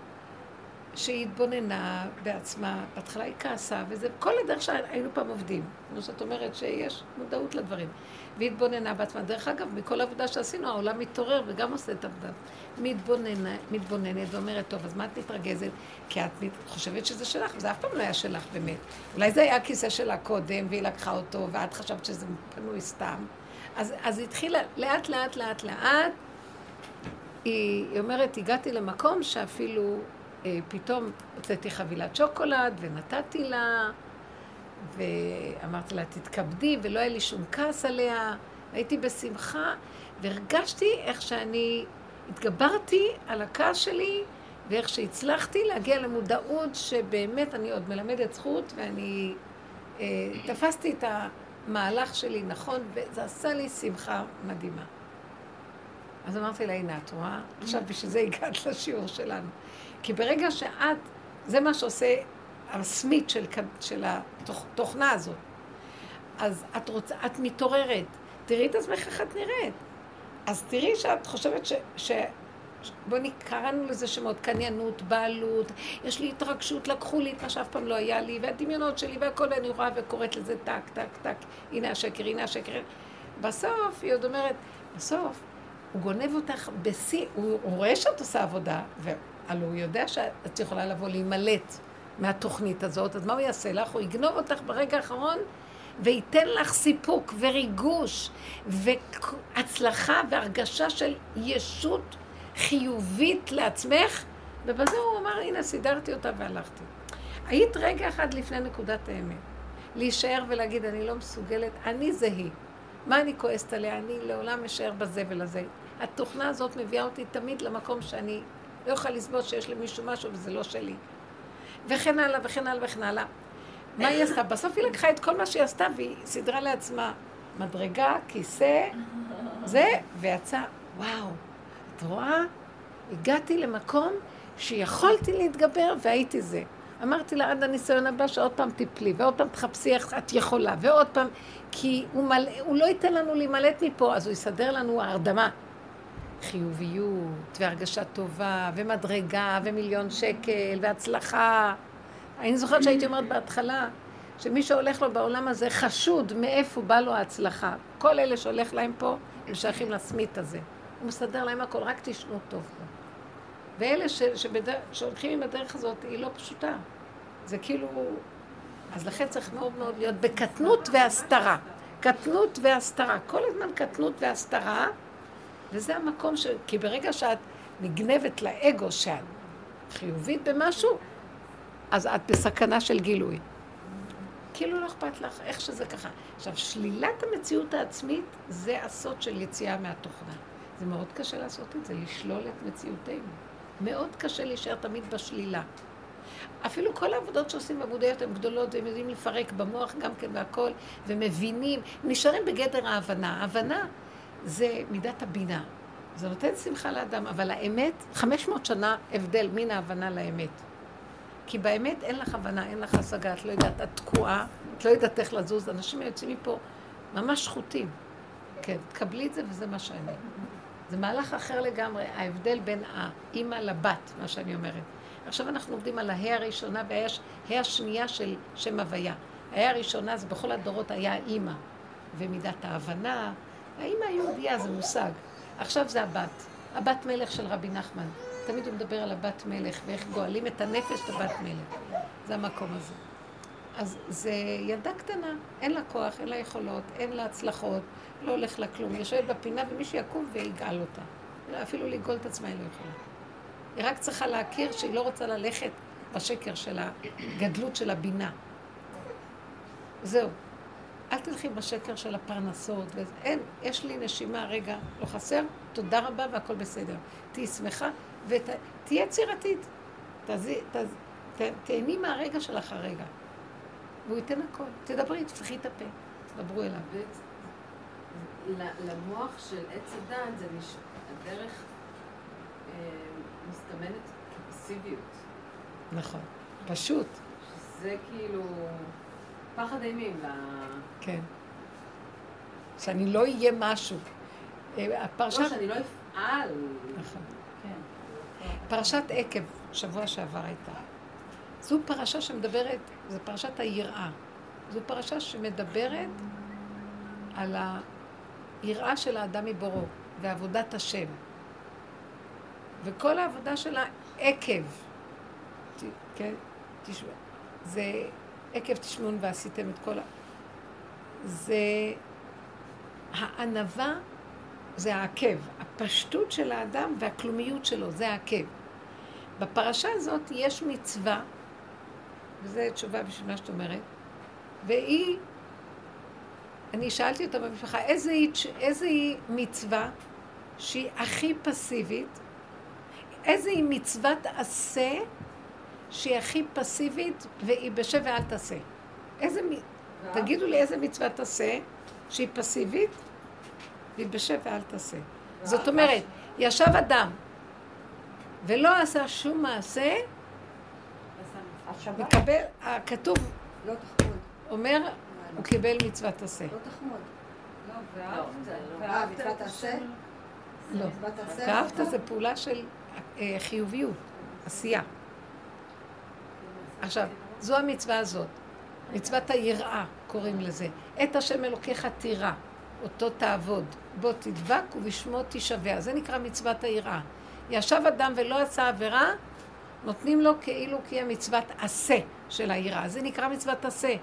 שהיא התבוננה בעצמה, בהתחלה היא כעסה, וזה כל הדרך שהיינו פעם עובדים. כמו שאת אומרת שיש מודעות לדברים. והיא התבוננה בעצמה. דרך אגב, מכל העבודה שעשינו, העולם מתעורר וגם עושה את העבודה. מתבוננת ואומרת, טוב, אז מה את מתרגזת? כי את חושבת שזה שלך, וזה אף פעם לא היה שלך באמת. אולי זה היה הכיסא שלה קודם, והיא לקחה אותו, ואת חשבת שזה פנוי סתם. אז, אז התחילה לאט, לאט, לאט, לאט. היא, היא אומרת, הגעתי למקום שאפילו פתאום הוצאתי חבילת שוקולד ונתתי לה, ואמרתי לה, תתכבדי, ולא היה לי שום כעס עליה. הייתי בשמחה, והרגשתי איך שאני התגברתי על הכעס שלי, ואיך שהצלחתי להגיע למודעות שבאמת אני עוד מלמדת זכות, ואני אה, תפסתי את המהלך שלי נכון, וזה עשה לי שמחה מדהימה. אז אמרתי לה, הנה, את רואה? עכשיו בשביל זה הגעת לשיעור שלנו. כי ברגע שאת, זה מה שעושה הסמית של, של התוכנה הזאת. אז את רוצה, את מתעוררת. תראי את עצמך איך את נראית. אז תראי שאת חושבת ש... ש... בואי קראנו לזה שמות, קניינות, בעלות, יש לי התרגשות, לקחו לי את מה שאף פעם לא היה לי, והדמיונות שלי והכל, ואני רואה וקוראת לזה טק, טק, טק, הנה השקר, הנה השקר. בסוף, היא עוד אומרת, בסוף, הוא גונב אותך בשיא, הוא, הוא רואה שאת עושה עבודה, והלוא הוא יודע שאת יכולה לבוא להימלט מהתוכנית הזאת, אז מה הוא יעשה לך? הוא יגנוב אותך ברגע האחרון וייתן לך סיפוק וריגוש והצלחה והרגשה של ישות חיובית לעצמך, ובזה הוא אמר, הנה, סידרתי אותה והלכתי. היית רגע אחד לפני נקודת האמת. להישאר ולהגיד, אני לא מסוגלת, אני זה היא. מה אני כועסת עליה? אני לעולם אשאר בזה ולזה. התוכנה הזאת מביאה אותי תמיד למקום שאני לא יכולה לסבול שיש למישהו משהו וזה לא שלי. וכן הלאה וכן הלאה וכן הלאה. מה היא עשתה? בסוף היא לקחה את כל מה שהיא עשתה והיא סידרה לעצמה מדרגה, כיסא, זה, ויצא, וואו, את רואה? הגעתי למקום שיכולתי להתגבר והייתי זה. אמרתי לה, עד הניסיון הבא שעוד פעם תיפלי, ועוד פעם תחפשי איך את יכולה, ועוד פעם, כי הוא, מל... הוא לא ייתן לנו להימלט מפה, אז הוא יסדר לנו הרדמה. חיוביות, והרגשה טובה, ומדרגה, ומיליון שקל, והצלחה. אני זוכרת שהייתי אומרת בהתחלה, שמי שהולך לו בעולם הזה חשוד מאיפה בא לו ההצלחה. כל אלה שהולך להם פה, הם שייכים לסמית הזה. הוא מסדר להם הכל, רק תשנו טוב פה. ואלה ש, שבדר, שהולכים עם הדרך הזאת, היא לא פשוטה. זה כאילו... אז לכן צריך מאוד מאוד להיות בקטנות והסתרה. קטנות והסתרה. כל הזמן קטנות והסתרה, וזה המקום ש... כי ברגע שאת נגנבת לאגו שאת חיובית במשהו, אז את בסכנה של גילוי. כאילו לא אכפת לך, איך שזה ככה. עכשיו, שלילת המציאות העצמית זה הסוד של יציאה מהתוכנה. זה מאוד קשה לעשות את זה, לשלול את מציאותנו. מאוד קשה להישאר תמיד בשלילה. אפילו כל העבודות שעושים בעבודיות הן גדולות, והם יודעים לפרק במוח גם כן והכל, ומבינים, נשארים בגדר ההבנה. ההבנה זה מידת הבינה. זה נותן שמחה לאדם, אבל האמת, 500 שנה הבדל מן ההבנה לאמת. כי באמת אין לך הבנה, אין לך השגה, את לא יודעת, את תקועה, את לא יודעת איך לזוז, אנשים יוצאים מפה ממש שחוטים. כן, תקבלי את זה וזה מה שאני. זה מהלך אחר לגמרי, ההבדל בין האימא לבת, מה שאני אומרת. עכשיו אנחנו עובדים על ההא הראשונה וההא השנייה של שם הוויה. ההא הראשונה זה בכל הדורות היה האימא, ומידת ההבנה. האימא היהודייה זה מושג. עכשיו זה הבת. הבת מלך של רבי נחמן. תמיד הוא מדבר על הבת מלך, ואיך גואלים את הנפש את מלך. זה המקום הזה. אז זה ילדה קטנה, אין לה כוח, אין לה יכולות, אין לה הצלחות, לא הולך לה כלום. היא יושבת בפינה ומישהו יקום ויגאל אותה. אפילו לגאול את עצמה היא לא יכולה. היא רק צריכה להכיר שהיא לא רוצה ללכת בשקר של הגדלות של הבינה. זהו. אל תלכי בשקר של הפרנסות. אין, יש לי נשימה, רגע, לא חסר, תודה רבה והכל בסדר. תהיי שמחה ותהיי יצירתית. תהני מהרגע שלך הרגע. והוא ייתן הכל. תדברי, תפתחי את הפה, תדברו אליו. למוח של עץ הדת זה נש... הדרך אה, מסתמנת כפסיביות. נכון, פשוט. שזה כאילו פחד אימים ל... כן. שאני לא אהיה משהו. אה, הפרשת... לא, שאני לא אפעל. נכון. כן. פרשת עקב, שבוע שעבר הייתה. זו פרשה שמדברת, זו פרשת היראה. זו פרשה שמדברת על היראה של האדם מבורו ועבודת השם. וכל העבודה שלה עקב, כן, תשמע, זה עקב תשמעון ועשיתם את כל ה... זה הענווה זה העקב, הפשטות של האדם והכלומיות שלו, זה העקב. בפרשה הזאת יש מצווה וזו תשובה בשביל מה שאת אומרת. והיא, אני שאלתי אותה במשפחה, איזה היא, איזה היא מצווה שהיא הכי פסיבית? איזה היא מצוות עשה שהיא הכי פסיבית והיא בשב ואל תעשה? איזה, תגידו לי איזה מצוות עשה שהיא פסיבית והיא בשב ואל תעשה. זאת אומרת, ישב אדם ולא עשה שום מעשה, מקבל, הכתוב לא. אומר, הוא קיבל מצוות עשה. לא תחמוד. לא, ואהבת לא. עשה? לא. ואהבת זה פעולה של אה, חיוביות, עשייה. עכשיו, זו המצווה הזאת. מצוות היראה קוראים לזה. את השם אלוקיך תירא, אותו תעבוד. בוא תדבק ובשמו תשבע. זה נקרא מצוות היראה. ישב אדם ולא עשה עבירה, נותנים לו כאילו קיים מצוות עשה של היראה. זה נקרא מצוות עשה.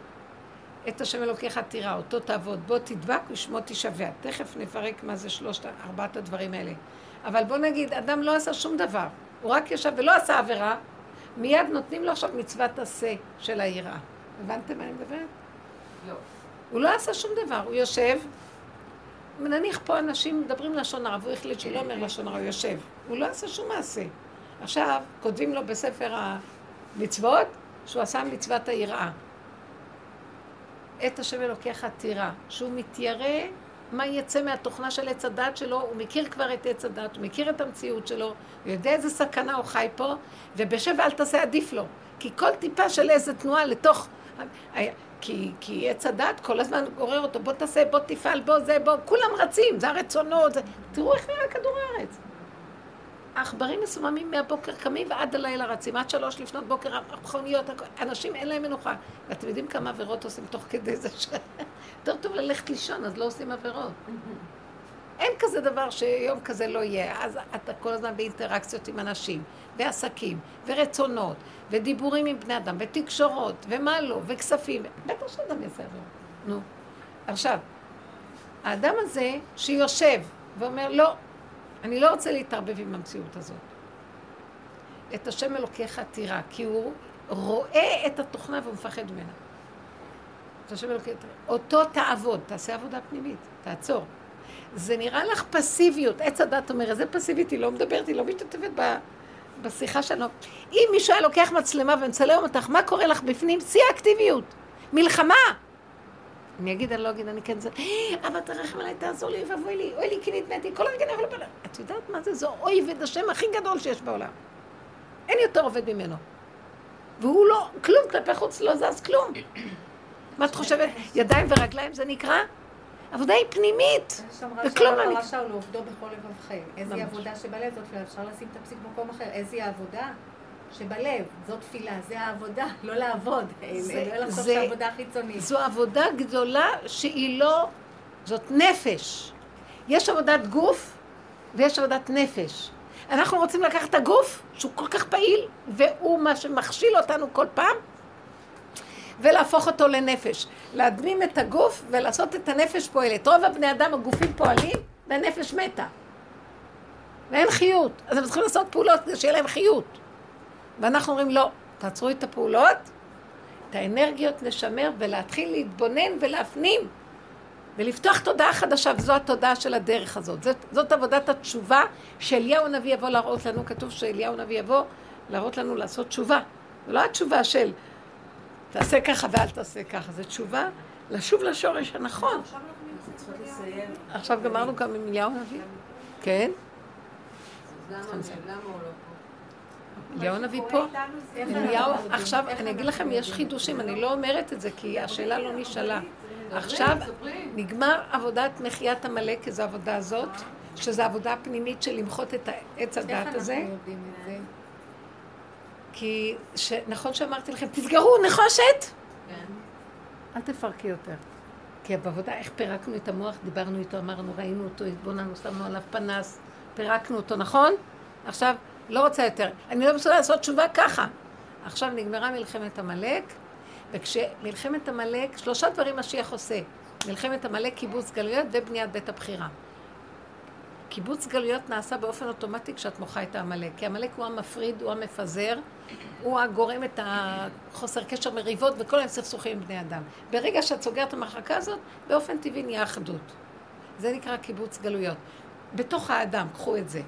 את השם אלוקיך תירא, אותו תעבוד, בוא תדבק ושמו תשבע. תכף נפרק מה זה שלושת, ארבעת הדברים האלה. אבל בוא נגיד, אדם לא עשה שום דבר, הוא רק ישב ולא עשה עבירה, מיד נותנים לו עכשיו מצוות עשה של היראה. הבנתם מה אני מדברת? לא. הוא לא עשה שום דבר, הוא יושב, נניח פה אנשים מדברים לשון הרע, והוא החליט שהוא לא אומר לשון הרע, הוא יושב. הוא לא עשה שום מעשה. עכשיו, כותבים לו בספר המצוות שהוא עשה מצוות היראה. את השם אלוקיך תירא, שהוא מתיירא מה יצא מהתוכנה של עץ הדת שלו, הוא מכיר כבר את עץ הדת, הוא מכיר את המציאות שלו, הוא יודע איזה סכנה הוא חי פה, ובשב אל תעשה עדיף לו. כי כל טיפה של איזה תנועה לתוך... כי, כי עץ הדת כל הזמן גורר אותו, בוא תעשה, בוא תפעל, בוא זה, בוא, כולם רצים, זה הרצונות, זה... תראו איך נראה כדור הארץ. העכברים מסוממים מהבוקר קמים ועד הלילה רצים, עד שלוש לפנות בוקר, המכוניות, אנשים אין להם מנוחה. ואתם יודעים כמה עבירות עושים תוך כדי זה ש... *laughs* יותר טוב ללכת לישון, אז לא עושים עבירות. אין כזה דבר שיום כזה לא יהיה. אז אתה כל הזמן באינטראקציות עם אנשים, ועסקים, ורצונות, ודיבורים עם בני אדם, ותקשורות, ומה לא, וכספים. בטח שאדם יעשה עבירות. נו. עכשיו, האדם הזה שיושב ואומר, לא, אני לא רוצה להתערבב עם המציאות הזאת. את השם אלוקיך תירא, כי הוא רואה את התוכנה והוא מפחד ממנה. את השם אלוקיך תירא. אותו תעבוד, תעשה עבודה פנימית, תעצור. זה נראה לך פסיביות. עץ הדת אומר, איזה פסיבית, היא לא מדברת, היא לא משתתפת ב... בשיחה שלנו. אם מישהו היה לוקח מצלמה ומצלם אותך, מה קורה לך בפנים? שיא האקטיביות. מלחמה. אני אגיד, אני לא אגיד, אני כן זה, "אה, אבא תרחם עליי, תעזור לי, ואבוי לי, אוי לי, כי נתניתי, כל הרגע יכול לבוא... את יודעת מה זה? זה אויב השם הכי גדול שיש בעולם. אין יותר עובד ממנו. והוא לא, כלום, כלפי חוץ לא זז כלום. מה את חושבת? ידיים ורגליים זה נקרא? עבודה היא פנימית. וכלום לא שהרב נק- אמר שאול לעובדו בכל לבבכם. איזה ממש. עבודה שבלב זאת אפשר לשים את הפסיק במקום אחר. איזה עבודה שבלב, זאת תפילה, זה העבודה, *laughs* לא לעבוד. זה- לא לחשוב זה- שהעבודה חיצונית. זו עבודה גדולה שהיא לא, זאת נפש. יש עבודת גוף ויש עבודת נפש. אנחנו רוצים לקחת את הגוף, שהוא כל כך פעיל, והוא מה שמכשיל אותנו כל פעם, ולהפוך אותו לנפש. להדמים את הגוף ולעשות את הנפש פועלת. רוב הבני אדם, הגופים פועלים, והנפש מתה. ואין חיות. אז הם צריכים לעשות פעולות כדי שיהיה להם חיות. ואנחנו אומרים, לא, תעצרו את הפעולות, את האנרגיות לשמר ולהתחיל להתבונן ולהפנים ולפתוח תודעה חדשה, וזו התודעה של הדרך הזאת. זאת, זאת עבודת התשובה שאליהו הנביא יבוא להראות לנו, כתוב שאליהו הנביא יבוא להראות לנו לעשות תשובה. זו לא התשובה של תעשה ככה ואל תעשה ככה, זו תשובה לשוב לשורש הנכון. עכשיו גמרנו גם עם אליהו הנביא? כן? אז למה הוא לא? אליהו הנביא פה. אליהו? עכשיו, אני אגיד לכם, יש? חידושים, אני לא אומרת את זה, כי השאלה לא נשאלה. עכשיו. נגמר עבודת מחיית עמלק, איזו עבודה הזאת, שזו עבודה פנימית של למחות את עץ איך הדעת אנחנו הזה, יודעים את זה? כי ש... נכון שאמרתי לכם, תסגרו, נחושת! כן. אל תפרקי יותר. כי בעבודה, איך פירקנו את המוח, דיברנו איתו, אמרנו, ראינו אותו, התבוננו, שמנו עליו פנס, פירקנו אותו, נכון? עכשיו, לא רוצה יותר. אני לא מסוגלת לעשות תשובה ככה. עכשיו נגמרה מלחמת עמלק, וכשמלחמת עמלק, שלושה דברים משיח עושה. מלחמת עמלק, קיבוץ גלויות ובניית בית הבחירה. קיבוץ גלויות נעשה באופן אוטומטי כשאת מוחה את העמלק, כי עמלק הוא המפריד, הוא המפזר, הוא הגורם את החוסר קשר מריבות וכל היום סכסוכים עם בני אדם. ברגע שאת סוגרת המחלקה הזאת, באופן טבעי נהיה אחדות. זה נקרא קיבוץ גלויות. בתוך האדם, קחו את זה.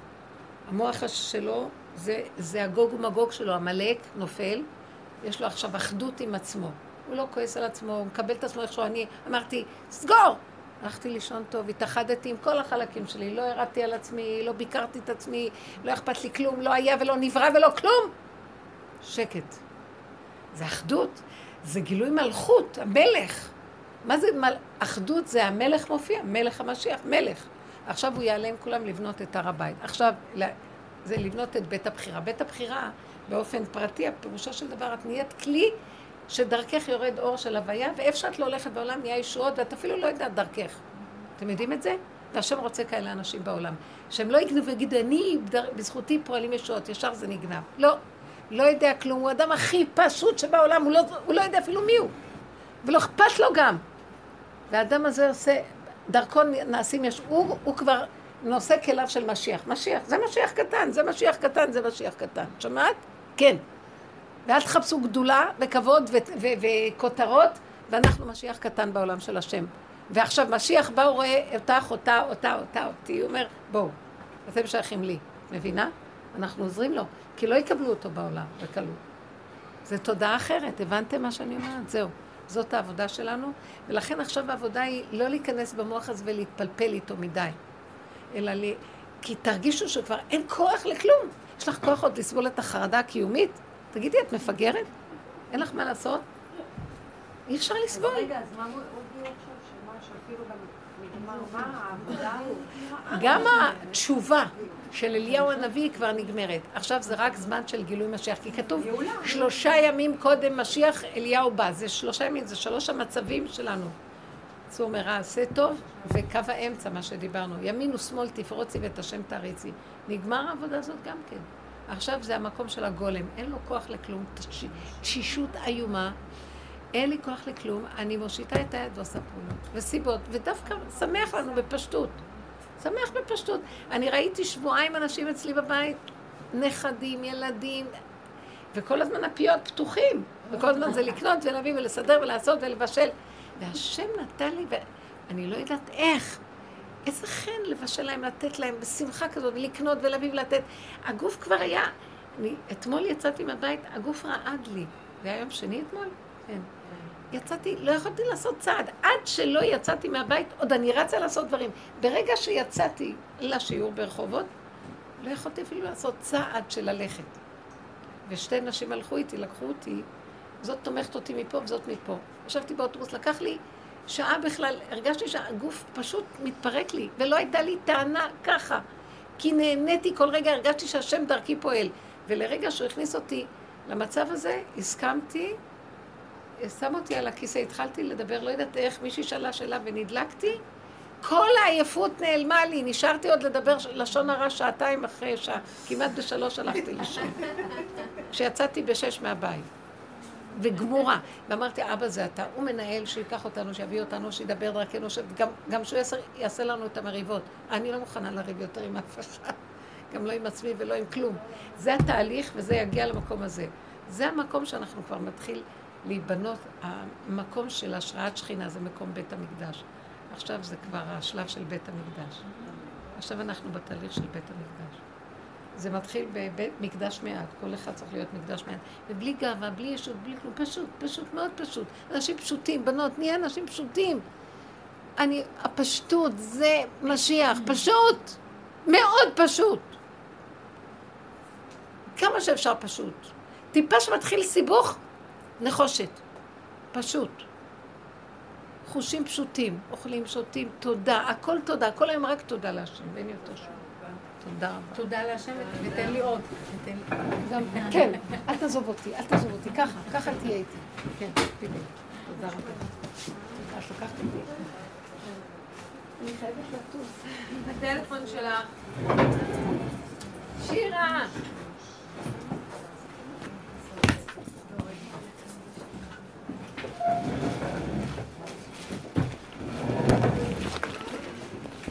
המוח שלו, זה, זה הגוג ומגוג שלו, עמלק נופל, יש לו עכשיו אחדות עם עצמו. הוא לא כועס על עצמו, הוא מקבל את עצמו איכשהו. אני אמרתי, סגור! הלכתי לישון טוב, התאחדתי עם כל החלקים שלי, לא ירדתי על עצמי, לא ביקרתי את עצמי, לא אכפת לי כלום, לא היה ולא נברא ולא כלום. שקט. זה אחדות, זה גילוי מלכות, המלך. מה זה מל... אחדות? זה המלך מופיע, מלך המשיח, מלך. עכשיו הוא יעלה עם כולם לבנות את הר הבית. עכשיו, זה לבנות את בית הבחירה. בית הבחירה, באופן פרטי, הפירושו של דבר, את נהיית כלי שדרכך יורד אור של הוויה, ואיפה שאת לא הולכת בעולם נהיה ישועות, ואת אפילו לא יודעת דרכך. אתם יודעים את זה? והשם רוצה כאלה אנשים בעולם. שהם לא יגנבו ויגידו, אני, בזכותי פועלים ישועות, ישר זה נגנב. לא, לא יודע כלום, הוא האדם הכי פשוט שבעולם, הוא לא, הוא לא יודע אפילו מי הוא. ולא אכפת לו גם. והאדם הזה עושה, דרכו נעשים יש, הוא, הוא כבר נושא כליו של משיח. משיח, זה משיח קטן, זה משיח קטן, זה משיח קטן. שמעת? כן. ואל תחפשו גדולה וכבוד ו- ו- וכותרות, ואנחנו משיח קטן בעולם של השם. ועכשיו משיח בא, הוא רואה אותך, אותה, אותה, אותה, אותי, הוא אומר, בואו, אתם שייכים לי, מבינה? אנחנו עוזרים לו, כי לא יקבלו אותו בעולם בקלות. זו תודעה אחרת, הבנתם מה שאני אומרת? זהו. זאת העבודה שלנו, ולכן עכשיו העבודה היא לא להיכנס במוח הזה ולהתפלפל איתו מדי, אלא לי... כי תרגישו שכבר אין כוח לכלום. יש לך כוח עוד לסבול את החרדה הקיומית? תגידי, את מפגרת? אין לך מה לעשות? אי אפשר לסבול. רגע, אז מה? גם התשובה של אליהו הנביא כבר נגמרת. עכשיו זה רק זמן של גילוי משיח, כי כתוב שלושה ימים קודם משיח אליהו בא. זה שלושה ימים, זה שלוש המצבים שלנו. אז הוא אומר, עשה טוב, וקו האמצע, מה שדיברנו. ימין ושמאל תפרוצי ואת השם תריצי. נגמר העבודה הזאת גם כן. עכשיו זה המקום של הגולם, אין לו כוח לכלום, תש- תשישות איומה, אין לי כוח לכלום, אני מושיטה את היד ועושה פעולות, וסיבות, ודווקא שמח לנו בפשטות. שמח בפשטות. אני ראיתי שבועיים אנשים אצלי בבית, נכדים, ילדים, וכל הזמן הפיות פתוחים, וכל הזמן זה לקנות ולהביא ולסדר ולעשות ולבשל. והשם נתן לי, ואני לא יודעת איך. איזה חן לבשל להם, לתת להם בשמחה כזאת, ולקנות ולהביא ולתת. הגוף כבר היה, אני, אתמול יצאתי מהבית, הגוף רעד לי. זה היה יום שני אתמול? כן. יצאתי, לא יכולתי לעשות צעד. עד שלא יצאתי מהבית, עוד אני רצה לעשות דברים. ברגע שיצאתי לשיעור ברחובות, לא יכולתי אפילו לעשות צעד של ללכת. ושתי נשים הלכו איתי, לקחו אותי, זאת תומכת אותי מפה וזאת מפה. ישבתי באוטובוס, לקח לי שעה בכלל, הרגשתי שהגוף פשוט מתפרק לי, ולא הייתה לי טענה ככה. כי נהניתי כל רגע, הרגשתי שהשם דרכי פועל. ולרגע שהוא הכניס אותי למצב הזה, הסכמתי, שם אותי על הכיסא, התחלתי לדבר, לא יודעת איך, מישהי שאלה שאלה ונדלקתי, כל העייפות נעלמה לי, נשארתי עוד לדבר לשון הרע שעתיים אחרי שעה, כמעט בשלוש הלכתי לישון. כשיצאתי בשש מהבית. וגמורה. ואמרתי, אבא זה אתה, הוא מנהל, שייקח אותנו, שיביא אותנו, שידבר דרכנו, שגם, גם שהוא יעשה, יעשה לנו את המריבות. אני לא מוכנה לריב יותר עם אף אחד, גם לא עם עצמי ולא עם כלום. זה התהליך וזה יגיע למקום הזה. זה המקום שאנחנו כבר מתחיל להיבנות, המקום של השראת שכינה זה מקום בית המקדש. עכשיו זה כבר השלב של בית המקדש. עכשיו אנחנו בתהליך של בית המקדש. זה מתחיל בבית מקדש מעט, כל אחד צריך להיות מקדש מעט. ובלי גאווה, בלי ישות, בלי כלום, פשוט, פשוט, מאוד פשוט. אנשים פשוטים, בנות, נהיה אנשים פשוטים. אני, הפשטות זה משיח, פשוט, מאוד פשוט. כמה שאפשר פשוט. טיפה שמתחיל סיבוך, נחושת. פשוט. חושים פשוטים, אוכלים, שותים, תודה, הכל תודה, כל היום רק תודה להשם, ואין יותר שום. תודה רבה. תודה להשם ותן לי עוד. גם, כן, אל תעזוב אותי, אל תעזוב אותי, ככה, ככה תהיה איתי. כן, בדיוק. תודה רבה. תודה, את לוקחת אותי. אני חייבת לטוס. הטלפון שלך. שירה!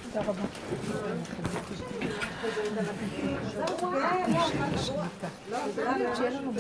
תודה רבה. לנו